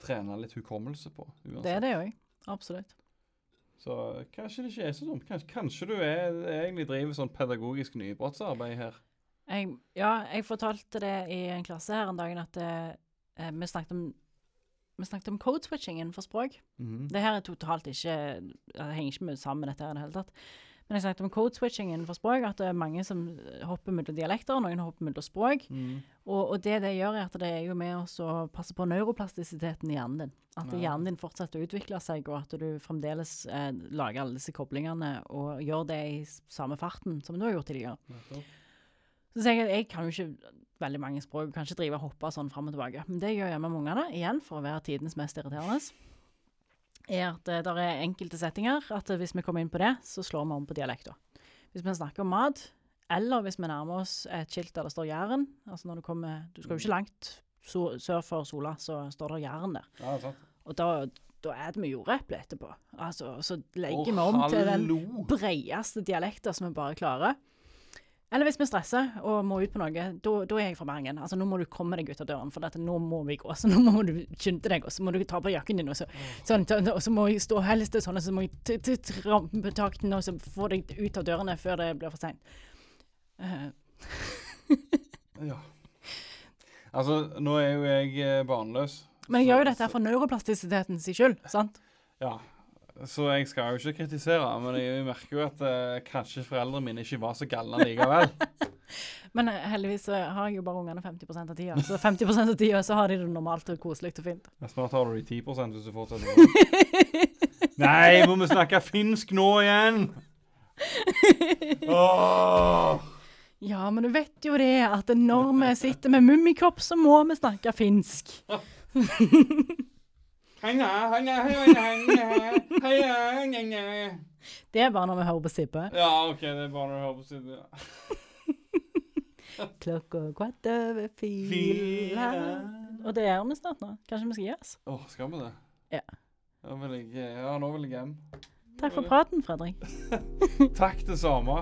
trene litt hukommelse på. Uansett. det er det òg. Absolutt. Så kanskje det ikke er så dumt. Kanskje, kanskje du er, egentlig driver sånn pedagogisk nybrottsarbeid her. Jeg, ja, jeg fortalte det i en klasse her en dag at eh, vi snakket om vi snakket om code switching innenfor språk. Mhm. Det her er totalt ikke Det henger ikke med sammen med dette her i det hele tatt. Men jeg snakket om code switching innenfor språk, at det er mange som hopper mellom dialekter, noen hopper mellom språk. Mm. Og, og det det gjør, er at det er jo med å passe på neuroplastisiteten i hjernen din. At Ja. hjernen din fortsetter å utvikle seg, og at du fremdeles eh, lager alle disse koblingene og gjør det i samme farten som du har gjort tidligere. Nettopp. Så jeg at jeg kan jo ikke veldig mange språk. Kan ikke drive og hoppe sånn fram og tilbake. Men det gjør jeg med ungene, igjen for å være tidens mest irriterende, er at det der er enkelte settinger at hvis vi kommer inn på det, så slår vi om på dialekta. Hvis vi snakker om mat, eller hvis vi nærmer oss et skilt der det står Jæren altså når Du kommer, du skal jo ikke langt so sør for Sola, så står det Jæren der. Ja, sant. Og da, da er det med jordeple etterpå. Altså, så legger vi om til den hallo. bredeste dialekter som vi bare klarer. Eller hvis vi stresser og må ut på noe, da er jeg fra Bergen. Altså, nå må du komme deg ut av døren, for dette, nå må vi gå. Så nå må du skynde deg, og så må du ta på jakken din, og så, sånn, og så må jeg stå helst til sånn, og så må jeg trampe takten, og så få deg ut av dørene før det blir for seint. Uh. Ja. Altså, nå er jo jeg eh, barnløs. men jeg gjør jo dette for neuroplastisiteten sin skyld, sant? Ja. Så jeg skal jo ikke kritisere, men jeg merker jo at eh, kanskje foreldrene mine ikke var så galne likevel. Men eh, heldigvis så har jeg jo bare ungene 50% av tida. Så 50% av tida så har de det normalt og koselig og fint. Snart har du de 10 hvis du fortsetter sånn. Nei, må vi snakke finsk nå igjen? Åh! Ja, men du vet jo det, at når vi sitter med mummikopp, så må vi snakke finsk. Det er bare når vi hører på Sibbe. Ja, OK, det er bare når vi hører på Sibbe. Ja. Klokka kvart over fire. Og det gjør vi snart nå. Kanskje vi skal gi oss? Oh, skal vi det? Ja. Da vil jeg, ja, nå vil jeg hjem. Takk for praten, Fredrik. Takk det samme.